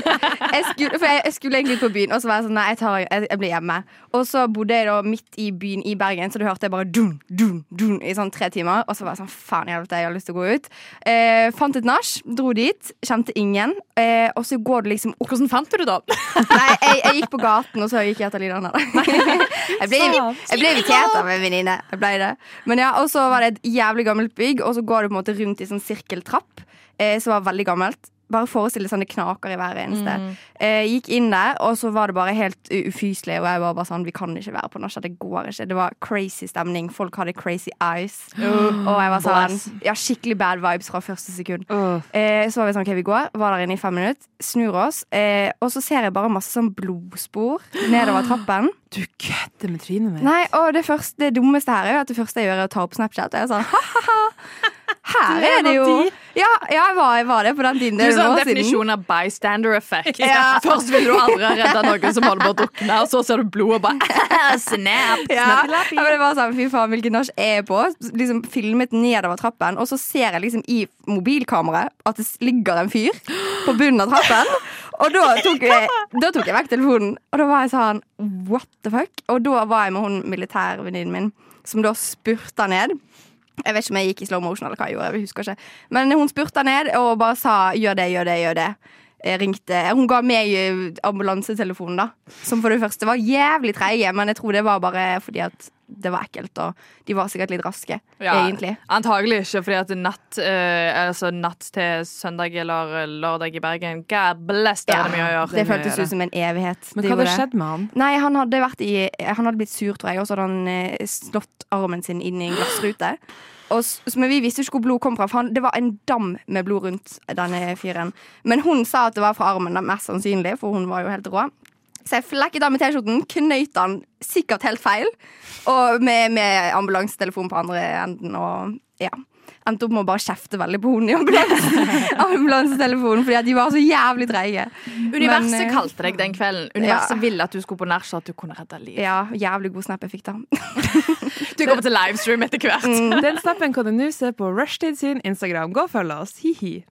jeg, skulle, for jeg, jeg skulle egentlig ut på byen, og så var jeg sånn Nei, jeg, tar, jeg, jeg blir hjemme. Og så bodde jeg da midt i byen i Bergen, så du hørte jeg bare dun, dun, dun i sånn tre timer. Og så var jeg sånn Faen i helvete, jeg har lyst til å gå ut. Eh, fant et nach, dro dit, kjente ingen. Eh, og så går det liksom opp Hvordan fant du det, da? Nei, jeg, jeg gikk på gaten, og så gikk jeg etter Lina. Jeg ble, jeg ble invitert av en venninne. Jeg ble det. Men ja, Og så var det et jævlig gammelt bygg, og så går det på en måte rundt i sånn sirkeltrapp, eh, som var veldig gammelt. Bare forestill deg sånn det knaker i hver eneste. Eh, gikk inn der, og så var det bare helt ufyselig. Og jeg var bare sånn, vi kan ikke være på norsk, Det går ikke. Det var crazy stemning. Folk hadde crazy eyes. Og jeg var sånn Ja, skikkelig bad vibes fra første sekund. Eh, så var vi sånn, ok, vi går. Var der inne i fem minutter. Snur oss. Eh, og så ser jeg bare masse sånn blodspor nedover trappen. Du kødder med trynet mitt. Nei, og det, første, det dummeste her er jo at det første jeg gjør, er å ta opp Snapchat. Og jeg er sånn, ha-ha-ha. Her er det jo. Ja, ja jeg, var, jeg var det på den tiden. Du er sånn definisjon av bystander effect. Ja. Først vil du aldri ha redda noen som holder på å drukne, og så ser du blodet og bare Snap! Ja. ja, men det var sånn, Fy faen, hvilken nach er jeg på? Liksom Filmet nedover trappen, og så ser jeg liksom i mobilkameraet at det ligger en fyr på bunnen av trappen. Og da tok, jeg, da tok jeg vekk telefonen, og da var jeg sånn what the fuck? Og da var jeg med hun militærvenninnen min, som da spurta ned. Jeg vet ikke om jeg gikk i slow motion eller hva jeg gjorde. jeg husker ikke Men hun spurta ned og bare sa 'gjør det, gjør det, gjør det'. Jeg ringte, hun ga meg eh, ambulansetelefonen, da. Som for det første var jævlig treig, men jeg tror det var bare fordi at det var ekkelt, og de var sikkert litt raske, egentlig. Antagelig ikke, fordi at natt, eh, altså natt til søndag eller lørdag i Bergen God bless, det Ja, er det mye å gjøre. det føltes ut som en evighet. Men hva hadde det. skjedd med han? Nei, han hadde, vært i, han hadde blitt sur, tror jeg, og så hadde han eh, slått armen sin inn i en glassrute. Og, men vi visste ikke hvor blod kom fra, for han, det var en dam med blod rundt denne fyren. Men hun sa at det var fra armen, mest sannsynlig, for hun var jo helt rå. Så jeg flekket av med T-skjorten, knøyt den sikkert helt feil, og med, med ambulansetelefon på andre enden. Og ja. endte opp med å bare kjefte veldig på henne i ambulansetelefonen fordi at de var så jævlig treige. Universet Men, eh, kalte deg den kvelden. Universet Ja. ville at du skulle på nach, så at du kunne redde liv. Ja, jævlig god snap jeg fikk da. Du kommer til livestream etter hvert. Mm. Den snappen kan du nå se på Rushtid sin Instagram. Gå og følg oss. Hi-hi.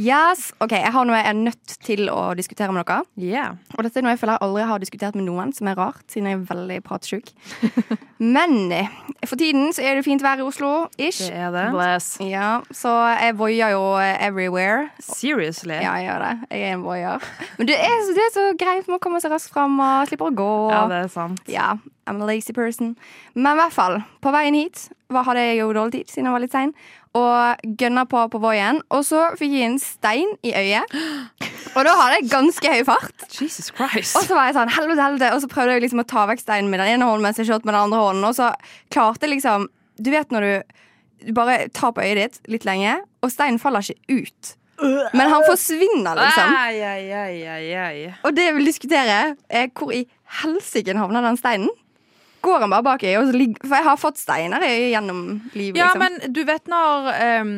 Yes, ok, Jeg har noe jeg er nødt til å diskutere med dere. Yeah. Og dette er noe jeg føler jeg aldri har diskutert med noen, som er rart, siden jeg er veldig pratsjuk. Men for tiden så er det fint vær i Oslo. Ish. Det er det. Bless. Ja, så jeg voier jo everywhere. Seriously. Ja, jeg gjør det. Jeg er en voier. Men det er, så- det er så greit med å komme seg raskt fram og slipper å gå. Ja, det er sant. Ja, I'm a lazy person. Men i hvert fall, på veien hit var, hadde jeg jo dårlig tid siden jeg var litt sein. Og gønna på på Voien. Og så fikk jeg en stein i øyet. Og da hadde jeg ganske høy fart. Jesus Christ. Og så var jeg sånn, helvete, helvete Og så prøvde jeg liksom å ta vekk steinen med den ene hånden mens jeg kjørte med den andre hånden. Og så klarte jeg liksom Du vet når du, du bare tar på øyet ditt litt lenge, og steinen faller ikke ut. Men han forsvinner, liksom. Ai, ai, ai. Og det jeg vil diskutere, er hvor i helsike havner den steinen? Går han bare bak i? ligger- For jeg har fått steiner gjennom livet. Ja, liksom. men du vet når um,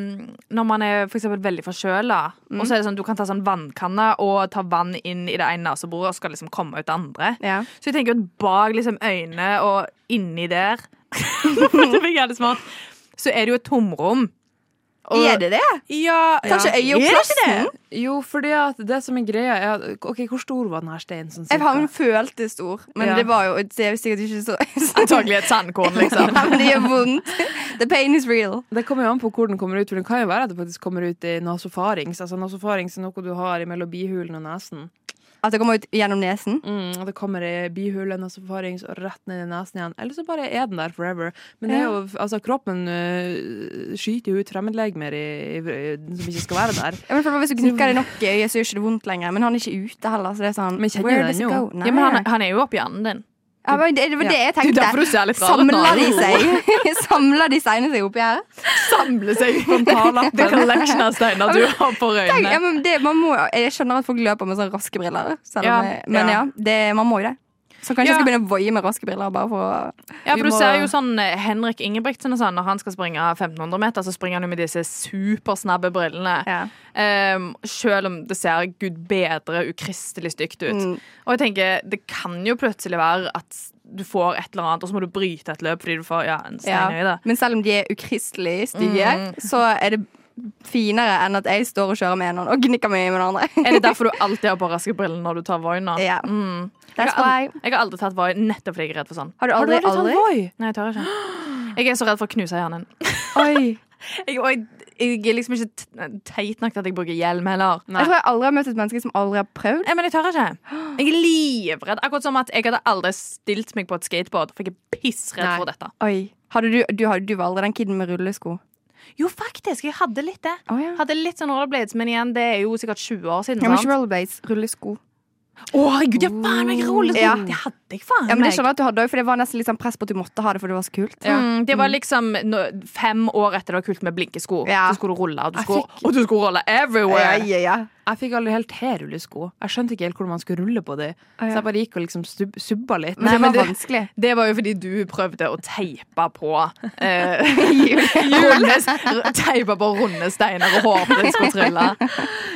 Når man er for eksempel veldig forkjøla, og så er det sånn du kan ta sånn vannkanne og ta vann inn i det ene neseboret og skal liksom komme ut det andre. ja. Så jeg tenker at bak liksom øynene og inni der Det blir jævlig smart. Så er det jo et tomrom. Og- Er det det? Ja, Kanskje ja. øyeplassen? Jo, fordi at det som er greia, er at OK, hvor stor var denne steinen? Sånn, Jeg har en følte stor, men Ja. det var jo det er sikkert ikke så Antagelig et sandkorn, liksom. Ja, men det gjør vondt. The pain is real. Det kommer jo an på hvor den kommer ut. For den kan jo være at det faktisk kommer ut i nasofarings. Altså Nasofarings er noe du har mellom bihulen og nesen. At det kommer ut gjennom nesen. Mm, at det kommer i bihule, nasofarings og rett ned i nesen igjen. Eller så bare er den der forever. Men det er jo, altså, kroppen uh, skyter jo ut fremmedlegemer som ikke skal være der. Ja, men for Hvis du knikker det nok i øyet, så gjør ikke det vondt lenger. Men han er ikke ute heller. Så det er sånn Men kjenner Where den does it jo? go? Ja, men han, han er jo oppi hjernen din. Ja, men det, det var det jeg Det er tenkte. Samler de seg Samler de steinene seg oppi her? Samle seg The collection av steiner du har på Tenk, ja, det, må, jeg skjønner at folk løper med sånne raske briller. Selv om Ja, jeg, men ja. ja, det, man må jo det. Så kanskje Ja. jeg skal begynne å voie med raske briller. Bare for å Ja, for du må- ser jo sånn eh, Henrik Ingebrigtsen og sånn, når han skal springe 1500 meter, så springer han jo med disse supersnabbe brillene. ja. Um, selv om det ser gud bedre ukristelig stygt ut. Mm. Og jeg tenker, det kan jo plutselig være at du får et eller annet, og så må du bryte et løp fordi du får ja, en stein i øyet. Men selv om de er ukristelig stygge, Mm. så er det finere enn at jeg står og kjører med en hånd og gnikker meg med den andre. Er det derfor du alltid har på raske briller når du tar Voina? Ja. Mm. Jeg, har aldri, jeg har aldri tatt Voi nettopp fordi jeg er redd for sånn. Har du Har du aldri, aldri tatt aldri? Voi? Nei, jeg tør ikke. Jeg er så redd for å knuse hjernen. Oi. Jeg, jeg, jeg er liksom ikke teit nok til at jeg bruker hjelm heller. Jeg tror jeg aldri har møtt et menneske som aldri har prøvd. Nei, men jeg tør ikke. Jeg er livredd. Akkurat som at jeg hadde aldri stilt meg på et skateboard, for jeg er pissredd Nei. for dette. Oi. Du, du, du var aldri den kiden med rullesko? Jo, faktisk. Jeg hadde litt det. Oh, ja. Hadde litt sånn rollerblades, men igjen, det er jo sikkert 20 år siden. Ja, men ikke rollerblades, rullesko. Å, herregud, ja, faen meg rullesko! Ja. Det hadde jeg faen Ja, men det meg. skjønner jeg at du hadde for det var nesten litt sånn press på at du måtte ha det, for det var så kult. Mm, det var liksom no, fem år etter det var kult med blinkesko. Ja. Så skulle du rulle, og du skulle, fikk- og du skulle rulle everywhere. Ja, ja, ja. Jeg fikk aldri helt til rullesko. Jeg skjønte ikke helt hvordan man skulle rulle på dem. ja. Så jeg bare gikk og liksom stub subba litt. Men Nei, det var det- vanskelig. Det var jo fordi du prøvde å teipe på eh, runde, Teipe på runde steiner og håpet det skulle trylle.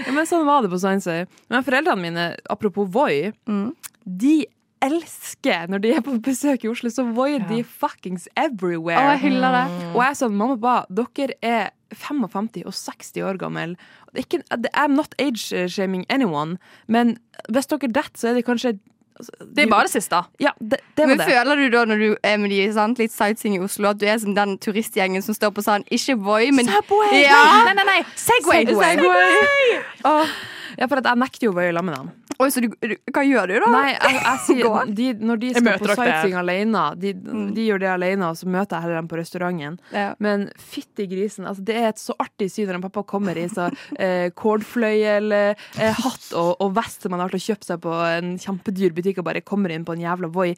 Ja, men sånn var det på Science Men foreldrene mine, apropos Voi, Mm. de elsker når de er på besøk i Oslo, så voier de fuckings everywhere. Og jeg hyller det. Og jeg er sånn, mamma og pappa, dere er 55 og 60 år gammel. Det er ikke, I'm not age-shaming anyone, men hvis dere detter, så er det kanskje altså, Det er bare det siste. Ja, det, det var Men det. føler du da når du er med de sant, litt sightseeing i Oslo, at du er som den turistgjengen som står på sånn Ikke Voi, men Subway! Ja. Nei, nei, nei. Segway! Segway. Åh. Ja, for at jeg nekter jo å i sammen med dem. Oi, så du, du, hva gjør du, da? Nei, jeg, jeg sier de, Når de skal på sightseeing alene, de, de gjør det alene, og så møter jeg heller dem på restauranten. Ja. Men fytti grisen, altså, det er et så artig syn når pappa kommer i så eh, kordfløyel, eh, hatt og, og vest som han har vært og kjøpt seg på en kjempedyr butikk, og bare kommer inn på en jævla Voi.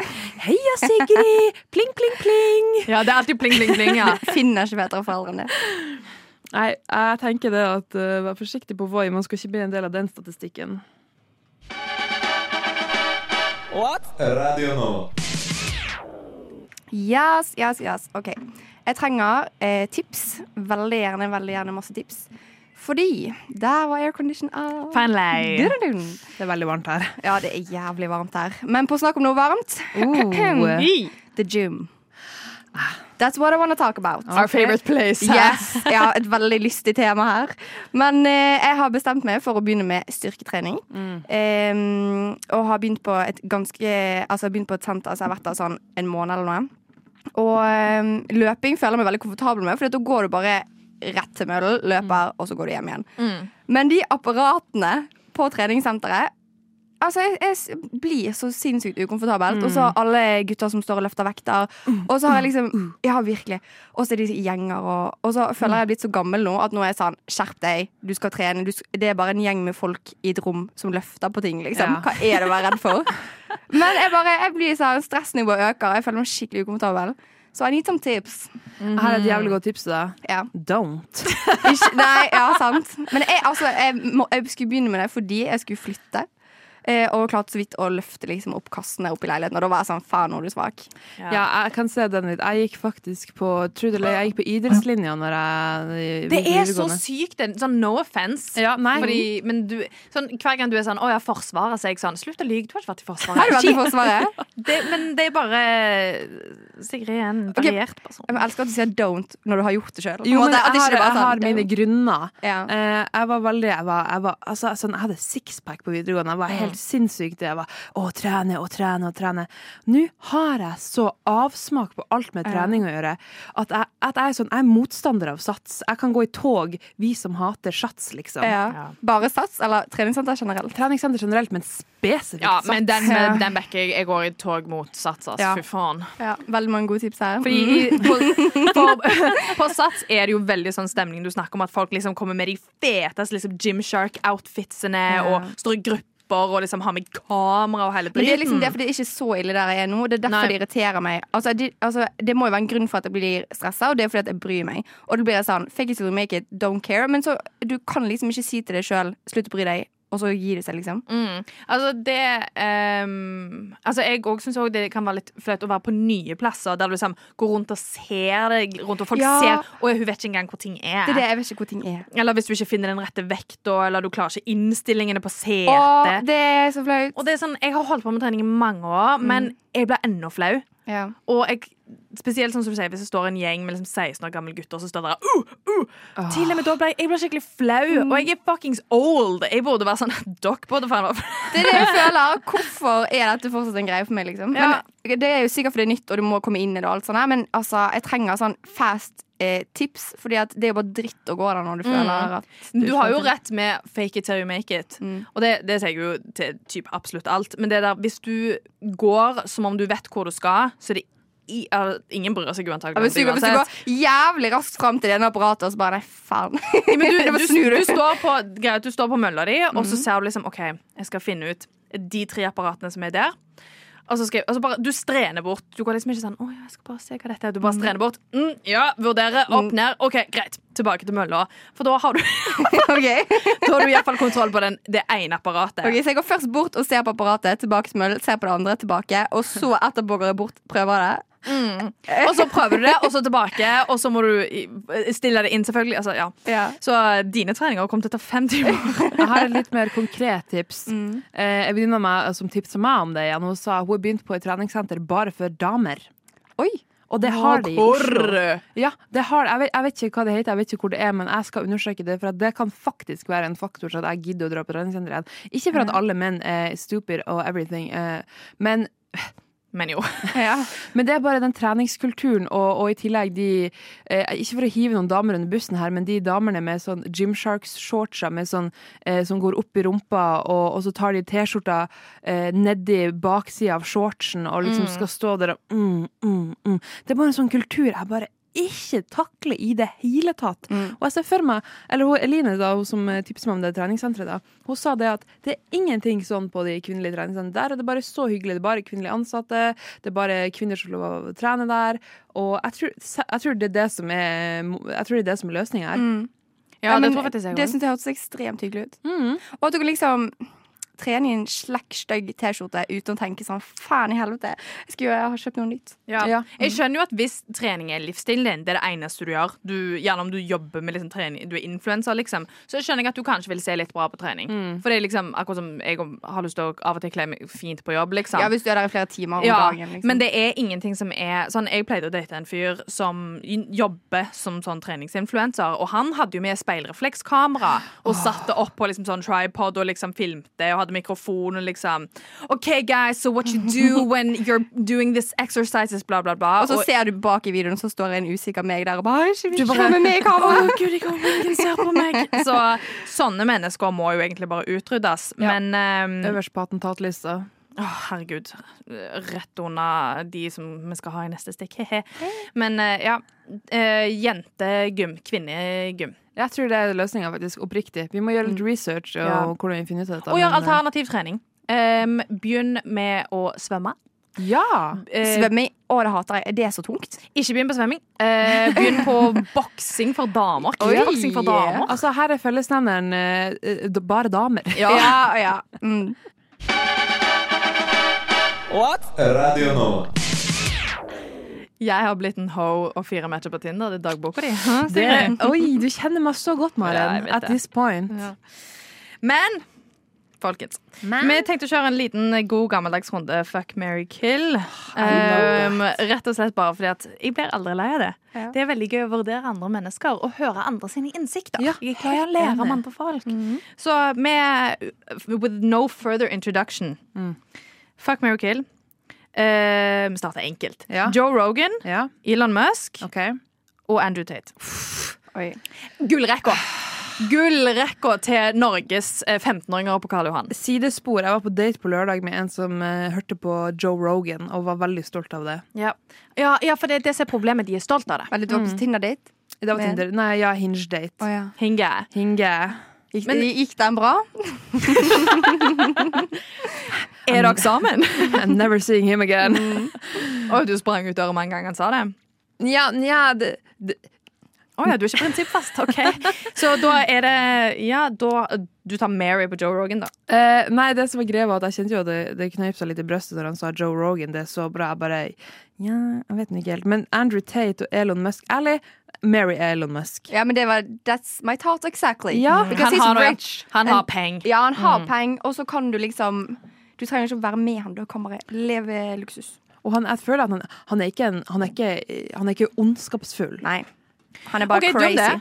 Heia, Sigrid! Pling, pling, pling! Ja, det er alltid pling, pling, pling. Ja. Finner ikke bedre foreldre enn det. Nei, jeg tenker det at uh, vær forsiktig på Voi. Man skal ikke bli en del av den statistikken. Radio nå. Yes, yes, yes. OK. Jeg trenger eh, tips. Veldig gjerne, veldig gjerne masse tips. Fordi der var aircondition av. Finally. Det er veldig varmt her. Ja, det er jævlig varmt her. Men på snakk om noe varmt Oh. The gym. That's what I want to talk about. Our favorite place. Yes, Jeg har et veldig lystig tema her. Men eh, jeg har bestemt meg for å begynne med styrketrening. Eh, og har begynt på et ganske Altså begynt på et senter så jeg har vært der sånn en måned eller noe. Og eh, løping føler jeg meg veldig komfortabel med, for da går du bare rett til møllen, løper, og så går du hjem igjen. Men de apparatene på treningssenteret Altså, jeg, jeg blir så sinnssykt ukomfortabelt. Og så alle gutter som står og løfter vekter. Og så har jeg liksom Ja, virkelig. Og så er de gjenger, og, og så føler jeg jeg er blitt så gammel nå at nå er jeg sånn Skjerp deg, du skal trene. Du, det er bare en gjeng med folk i et rom som løfter på ting, liksom. Ja. Hva er det å være redd for? Men jeg bare, jeg blir sånn stressnivået øker. Jeg føler meg skikkelig ukomfortabel. Så I need some tips. Jeg har et jævlig godt tips til deg. Ja. Don't. Ikke, nei, ja, sant. Men jeg, altså, jeg, må, jeg skulle begynne med det fordi jeg skulle flytte. Eh, og klarte så vidt å løfte liksom, opp kassene opp i leiligheten. Og da var jeg sånn faen, nå er du svak. Ja, jeg kan se den litt. Jeg gikk faktisk på eller jeg gikk på idrettslinja når jeg Det er så sykt. Sånn no offense. Ja. Fordi, men du, sånn, hver gang du er sånn 'Å ja, Forsvaret', så er jeg sånn Slutt å lyve, du har ikke vært i Forsvaret. Har du vært i Forsvaret? Det, men det er bare Sigrid er en variert okay. person. Jeg elsker at du sier 'don't' når du har gjort det sjøl. Jo, men jeg har, jeg har mine grunner. Ja. Eh, jeg var veldig Jeg, var, jeg, var, altså, sånn, jeg hadde sixpack på videregående. Jeg var helt sinnssykt. det var å, trene og trene og trene. Nå har jeg så avsmak på alt med trening å gjøre at jeg, at jeg er sånn Jeg er motstander av sats. Jeg kan gå i tog, vi som hater sats, liksom. Ja. Bare Sats eller treningssenter generelt? Treningssenter generelt, men spesifikt Ja, sats. men den, Ja. den backer jeg. Jeg går i tog mot Sats, altså. Ja. Fy faen. Ja, veldig mange gode tips her. Fordi i, på, på, på Sats er det jo veldig sånn stemning. Du snakker om at folk liksom kommer med de feteste liksom Gymshark-outfitsene og står i grupper og liksom har med kamera og hele Men det er liksom derfor det er ikke så ille der jeg er nå. Det er derfor Nei. det irriterer meg. Altså, det, altså, det må jo være en grunn for at jeg blir stressa, og det er fordi at jeg bryr meg. Og da blir jeg sånn fake it till you make it, don't care. Men så du kan liksom ikke si til deg sjøl slutt å bry deg, og så gir det seg, liksom. Mm. Altså, det um, Altså, jeg òg syns det kan være litt flaut å være på nye plasser der du liksom går rundt og ser deg rundt, og folk Ja. ser Og hun vet ikke engang hvor ting er. Det er det, jeg vet ikke hvor ting er. Eller hvis du ikke finner den rette vekta, eller du klarer ikke innstillingene på Å, Åh, det er så flaut. Og det er sånn, Jeg har holdt på med trening i mange år, men jeg blir enda flau. Ja. Og jeg, spesielt sånn som du sier, hvis det står en gjeng med liksom 16 år gamle gutter, så står det der uh, uh. Til og med da ble jeg ble skikkelig flau. Og jeg er fuckings old. Jeg burde være sånn Dere burde faen meg Det er det jeg føler. Hvorfor er dette fortsatt en greie for meg, liksom? Ja. Men Det er jo sikkert fordi det er nytt, og du må komme inn i det, og alt sånt men altså, jeg trenger sånn fast eh, tips, Fordi at det er jo bare dritt å gå der når du føler at Du har jo rett med fake it till you make it. Mm. Og det, det sier jeg jo til typ absolutt alt. Men det der, hvis du går som om du vet hvor du skal, så er det i, eller, Ingen bryr seg Ja, uantagelig hvis, du, hvis du går jævlig raskt fram til det ene apparatet, og så bare Nei, faen. Men du, du, du, du. står på, greit, du står på mølla di, og Mhm. så ser du liksom OK, jeg skal finne ut de tre apparatene som er der. Og så skal og så bare, Du strener bort. Du går liksom ikke sånn 'Å ja, jeg skal bare se hva dette er'. Du bare strener bort. Mm, ja, vurdere. Opp, ned. OK, greit. Tilbake til mølla. For da har du, da har du i hvert fall kontroll på den, det ene apparatet. Ok, Så jeg går først bort og ser på apparatet, tilbake til møll, ser på det andre, tilbake, og så etterpå går jeg bort, prøver det. Og så prøver du det, og så tilbake, og så må du stille det inn, selvfølgelig. Altså, ja. Ja. Så eh, dine treninger kommer til å ta fem timer. Jeg har et litt mer konkret tips. Mm. Eh, en venninne av meg som tipsa meg om det igjen, hun sa hun har begynt på et treningssenter bare for damer. Oi. Og det har de i Oslo. Ja, det har, jeg, vet, jeg vet ikke hva det heter, jeg vet ikke hvor det er, men jeg skal undersøke det. For det kan faktisk være en faktor til at jeg gidder å dra på treningssenter igjen. Ikke for at alle menn er stupid og everything, eh, men Men jo. Ja. Men det er bare den treningskulturen, og, og i tillegg de eh, Ikke for å hive noen damer under bussen her, men de damene med sånn Gymsharks-shortser med sånn, eh, som går opp i rumpa, og, og så tar de T-skjorta eh, nedi baksida av shortsen og liksom skal stå der og mm, mm, mm. Det er bare en sånn kultur jeg bare ikke takler i det hele tatt. Og jeg ser for meg, eller hun, Eline da, hun som eh, tipset meg om det treningssenteret, da, hun sa det at det er ingenting sånn på de kvinnelige treningssentrene. Der er det bare så hyggelig. Det er bare kvinnelige ansatte, det er bare kvinner som får lov å trene der. Og jeg tror, jeg tror det er det som er Jeg tror det er det som er løsninga her. Mm. Ja, det tror jeg faktisk jeg Det syns jeg hørtes ekstremt hyggelig ut. Mm. Og at du liksom trene i en slekk, stygg T-skjorte uten å tenke sånn faen i helvete, jeg, skal, jo ha kjøpt noe nytt. Ja. Ja. Jeg skjønner jo at hvis trening er livsstilen din, det er det eneste du gjør, du, gjerne om du jobber med liksom trening, du er influenser, liksom, så skjønner jeg at du kanskje vil se litt bra på trening. For det er liksom akkurat som jeg har lyst til å av og til kle meg fint på jobb, liksom. Ja, Hvis du er der i flere timer om Ja, dagen. Liksom. Men det er ingenting som er sånn, Jeg pleide å date en fyr som jobber som sånn treningsinfluenser, og han hadde jo med speilreflekskamera og satte opp på liksom sånn tripod og liksom filmte og hadde mikrofon og liksom OK, guys, so what you do when you're doing this exercises, bla, bla, bla. og så Og- ser du bak i videoen, så står en usikker meg der og bare Ikke vil ikke med i kamera! Å, Gud, håper ingen ser på meg. Så sånne mennesker må jo egentlig bare utryddes. Ja. Men um, Øverst på attentatlista. Å, herregud. Rett under de som vi skal ha i neste stikk. He-he. Men eh, ja. eh, jentegym. Kvinnegym. Jeg tror det er løsninga, faktisk. Oppriktig. Vi må gjøre litt research og Ja. hvordan vi finner ut av dette. Og gjør eh, alternativ trening. Um, begynn med å svømme. Ja! Eh, Svømming, å det hater jeg. Det er så tungt. ikke begynn på svømming. Eh, begynn på boksing for damer. Kickboksing for damer. Altså, her er fellesnevneren eh, eh, bare damer. Ja, ja. Mm. Radio Nova. Jeg har blitt en ho og fire matcher på Tinder. Det er dagboka di. Det, oi, du kjenner meg så godt, Maren. Ja, At det. this point. Ja. Men folkens, vi tenkte å kjøre en liten god gammeldags runde fuck, marry, kill. Um, rett og slett bare fordi at jeg blir aldri lei av det. Ja. Det er veldig gøy å vurdere andre mennesker og høre andre sine innsikter. Ja, jeg er glad å lære om andre folk. Så med With no further introduction Fuck, marry, kill. Eh, vi starter enkelt. Ja. Joe Rogan, Ja, Elon Musk okay. og Andrew Tate. Gullrekka! Gullrekka til Norges eh, 15-åringer på Karl Johan. Sidespor. Jeg var på date på lørdag med en som uh, hørte på Joe Rogan og var veldig stolt av det. Ja, ja, ja for det er det som er problemet. De er stolt av det. Eller du var på Tinder-date? Det var Tinder. Nei, ja, Hinge-date. Oh, ja. Hinge. Hinge. Gikk, Men- gikk den bra? Er dere sammen? I'm never seeing him again. Oi, du sprang ut døra med en gang han sa det? Ja, ja det, det, Å ja, du er ikke prinsippfast. OK. Så da er det Ja, da Du tar Mary på Joe Rogan, da. Eh, nei, det som var greia var at jeg kjente jo at det, det knøyp seg litt i brøstet når han sa Joe Rogan. Det er så bra. Jeg bare Ja, jeg vet ikke helt. Men Andrew Tate og Elon Musk Ærlig, Mary Elon Musk. Ja, men det var That's my thought exactly. Ja. Because Han he's har, rich. han har peng. penger. Ja, han har penger, og så kan du liksom Du trenger ikke å være med han, du kan bare leve luksus. Og han, jeg føler at han, han, er ikke en, han, er ikke, han er ikke ondskapsfull. Nei. Han er bare Ok, dum crazy.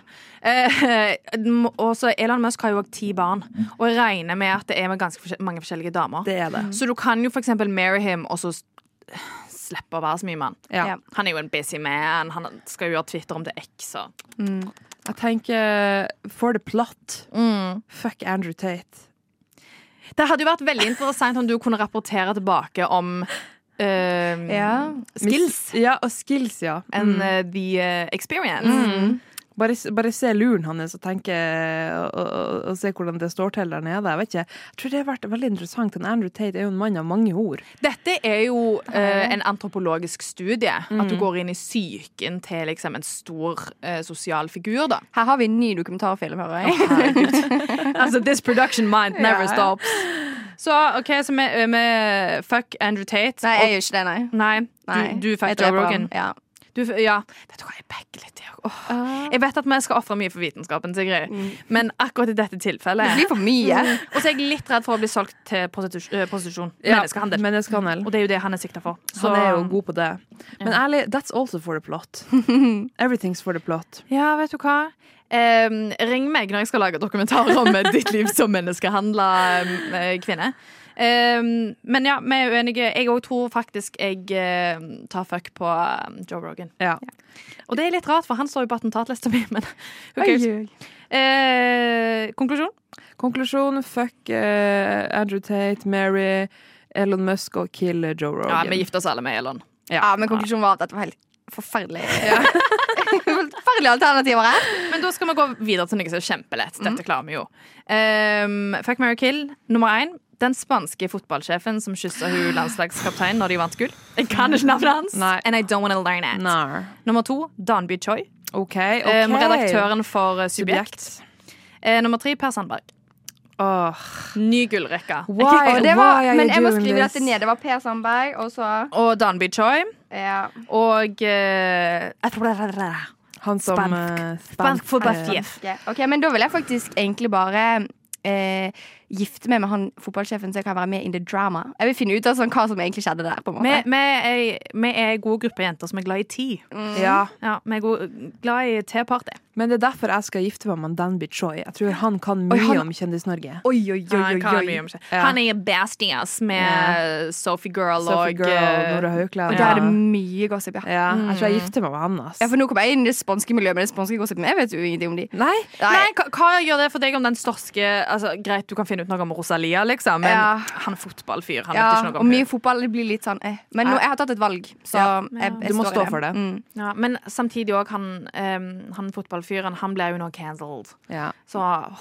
Eh, og så Elon Musk har jo også ti barn, og jeg regner med at det er med ganske forskjell- mange forskjellige damer. Det er det. Så du kan jo for eksempel marry him, og så slippe å være så mye mann. Ja. Han er jo en busy man. Han skal jo gjøre Twitter om til X. Mm. Jeg tenker for the plot. Fuck Andrew Tate. Det hadde jo vært veldig interessant om du kunne rapportere tilbake om Uh, Ja. skills Ja, og skills, ja. and uh, the experience. experience. Bare, bare se luren hans og tenke og, og, og se hvordan det står til der nede. Jeg vet ikke. Jeg tror det har vært veldig interessant. Andrew Tate er jo en mann av mange ord. Dette er jo eh, en antropologisk studie. At du går inn i psyken til liksom, en stor eh, sosial figur. da Her har vi en ny dokumentarfilm, hører jeg. Altså, This production mind never Ja. stops. Så OK, så vi, vi fuck Andrew Tate. Nei, jeg gjør ikke det, nei. Nei, nei. du, du fuck Joe Rogan. Ja. Du, ja, vet du hva, jeg backer litt. Jeg, åh. jeg vet at vi skal ofre mye for vitenskapen, Sigrid, men akkurat i dette tilfellet Det blir for mye. Og så er jeg litt redd for å bli solgt til eh, prostitusjon. Ja, Menneskehandel. Menneskehandel. Og det er jo det han er sikta for. Så, Han er jo god på det. Men ærlig, that's also for the plot. Everything's for the plot. Ja, vet du hva? Um, ring meg når jeg skal lage dokumentarer om ditt liv som menneskehandla um, kvinne. Em, men ja, vi er uenige. Jeg òg tror faktisk jeg eh, tar fuck på eh, Joe Rogan. Ja. Og det er litt rart, for han står jo på attentatlista mi, men who cares? Eh, konklusjon? Konklusjon fuck uh, Andrew Tate, Mary, Elon Musk og kill Joe Rogan. Ja, vi gifter oss alle med Elon. Ja, men konklusjonen var at dette var helt forferdelig. Forferdelige alternativer her. Men da skal vi gå videre til noe som er kjempelett. Dette klarer vi jo. Um, fuck, marry, kill. Nummer én. Den spanske fotballsjefen som kyssa hun landslagskapteinen når de vant gull. Jeg kan ikke navnet hans. Nei. And I don't want to learn it. Nar. Nummer to. Danby Choi. Okay, okay. Um, redaktøren for uh, Subjekt. Subjekt. Eh, nummer tre. Per Sandberg. Oh. Ny gullrekke. Why, det var, men you jeg må skrive dette ned. Det var Per Sandberg, og så Og Danby Choi. ja. Og uh, Han som Spansk. spansk, Spansk eh, fotballsjef. Ok, ok, men da vil jeg faktisk egentlig bare eh, gifte meg med han fotballsjefen, så jeg kan være med in the drama. Jeg vil finne ut av sånn, hva som egentlig skjedde der. på en måte vi, er, vi er en god gruppe jenter som er glad i te. Ja, Ja, vi er god, glad i teparty. Men det er derfor jeg skal gifte meg med Danby Choi. Jeg tror han kan Oi, mye han- om Kjendis-Norge. Oi, oi, oi, Han, oi, oi. om. Ja. han er bestias med Sophie Girl Sophie og Girl, eh, Nora Haukland. Og der er det mye gossip, ja. Ja, jeg tror jeg gifter meg med han. ass. Ja, for Nå kommer jeg inn i det spanske miljøet, men det spanske gossipen Jeg vet jo ingenting om de. Nei, Nei, hva, hva gjør det for deg om den storske altså, Greit, du kan finne ut noe om Rosalia, liksom, men Ja. han er fotballfyr. Han Ja, vet ikke noe og mye fotball det blir litt sånn eh. Men nå, jeg har tatt et valg, så Ja. jeg, jeg Du må står stå for det. Mm. Ja, men samtidig òg, han, um, han fotballfyren Han ble jo nå cancelled. Ja. Så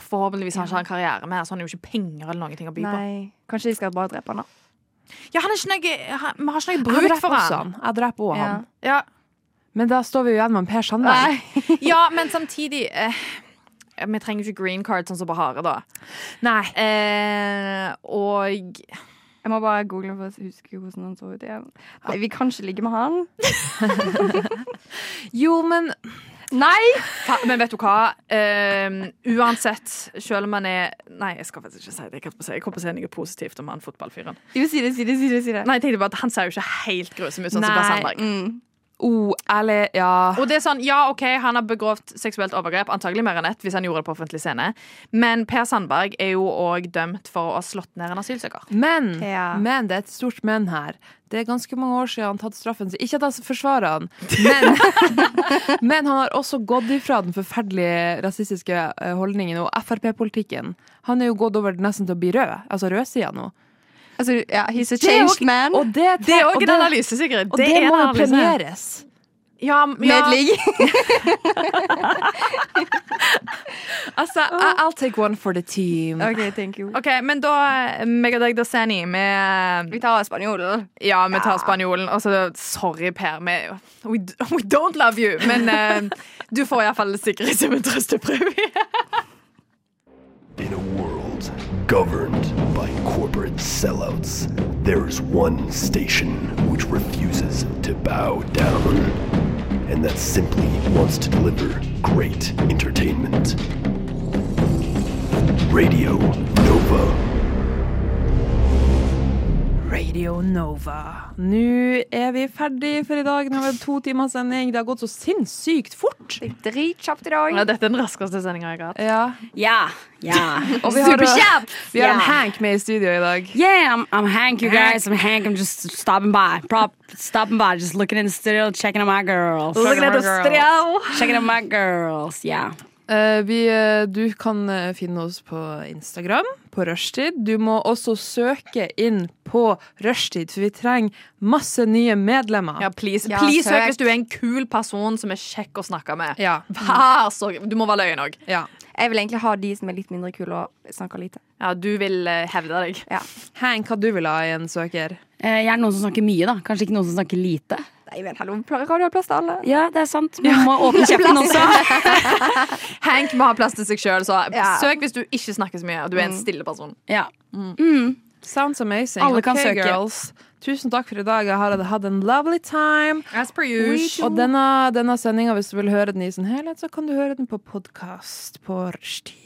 forhåpentligvis har han ikke en karriere mer, så han har jo ikke penger eller noen ting å by på. Nei, kanskje de skal bare drepe han, da. Ja, han er ikke noe, han, Vi har ikke noe bruk for han. han. Jeg dreper Ja. han. Ja, Men da står vi jo igjen med Per Sandberg. Ja men samtidig eh, Vi trenger jo ikke green card sånn som Bahare, da. Nei. Eh, og Jeg må bare google for å huske hvordan han så ut igjen. Nei, vi kan ikke ligge med han. Jo, men Nei! Men vet du hva? Um, uansett, selv om man er Nei, jeg skal faktisk ikke si det. Jeg si- jeg kommer til å si noe positivt om han fotballfyren. Jo, si det, si det, si det. Si det. Nei, jeg tenkte bare at Han ser jo ikke helt grusom ut, sånn som. Per Sandberg. Mm. Oh, ærlig, ja. Og det er sånn, ja, ok, Han har begrovet seksuelt overgrep, antagelig mer enn ett, hvis han gjorde det på offentlig scene. Men Per Sandberg er jo òg dømt for å ha slått ned en asylsøker. Men, Ja. men det er et stort men her. Det er ganske mange år siden han tatt straffen sin. Ikke at jeg forsvarer han, men, men han har også gått ifra den forferdelige rasistiske eh, holdningen og Frp-politikken. Han er jo gått over nesten til å bli rød, altså rødsida nå. Altså, ja, he's a Det changed jo- man. Og det, Det er òg en analyse, Sigrid. Og det, det må jo premieres. Ja, ja. Altså, I'll take one for the team. OK, thank you. OK, men da meg og deg, da, Sani, vi Vi tar spanjolen. Ja, vi tar spanjolen. Og så sorry, Per. Vi, we, we don't love you. Men uh, du får iallfall Sigrid som en trøstepremie. In a world governed by corporate sellouts, there's one station which refuses to bow down. And that simply wants to deliver great entertainment. Radio Nova. Radio Nova. Nå er vi ferdig for i dag. Nå har vi to timers sending. Det har gått så sinnssykt fort. Det er Dritkjapt i dag. Ja, dette er den raskeste sendinga jeg har hatt. Ja. Ja, ja. Og vi har, vi har en Hank med i studio i dag. Yeah, I'm, I'm Hank, you guys. I'm Hank. I'm just stopping by. Prop, stopping by. Just looking in the studio, checking on my girls. Looking at the studio. Checking on my girls. Yeah. Eh, vi, eh, du kan eh, finne oss på Instagram, på Rushtid. Du må også søke inn på Rushtid, for vi trenger masse nye medlemmer. Ja, please, Ja, please søk. søk hvis du er en kul person som er kjekk å snakke med. Ja. Vær så Du må være løyen òg. ja. Jeg vil egentlig ha de som er litt mindre kule og snakker lite. Ja, du vil hevde deg. Hank, hva du vil ha i en søker? Eh, Jeg er noen som snakker mye, da. Kanskje ikke noen som snakker lite. Nei, men hallo, radio har plass til alle. Ja, det er sant. Man må åpne kjeften også. Hank må ha plass til seg sjøl, så Ja. søk hvis du ikke snakker så mye og du er en stille person. Ja. Sounds amazing. Alle kan okay, søke. girls. Tusen takk for i dag. Jeg har hatt en lovely time. As per usual. Og denne, denne sendinga, hvis du vil høre den i sin helhet, så kan du høre den på podkast på rushtid.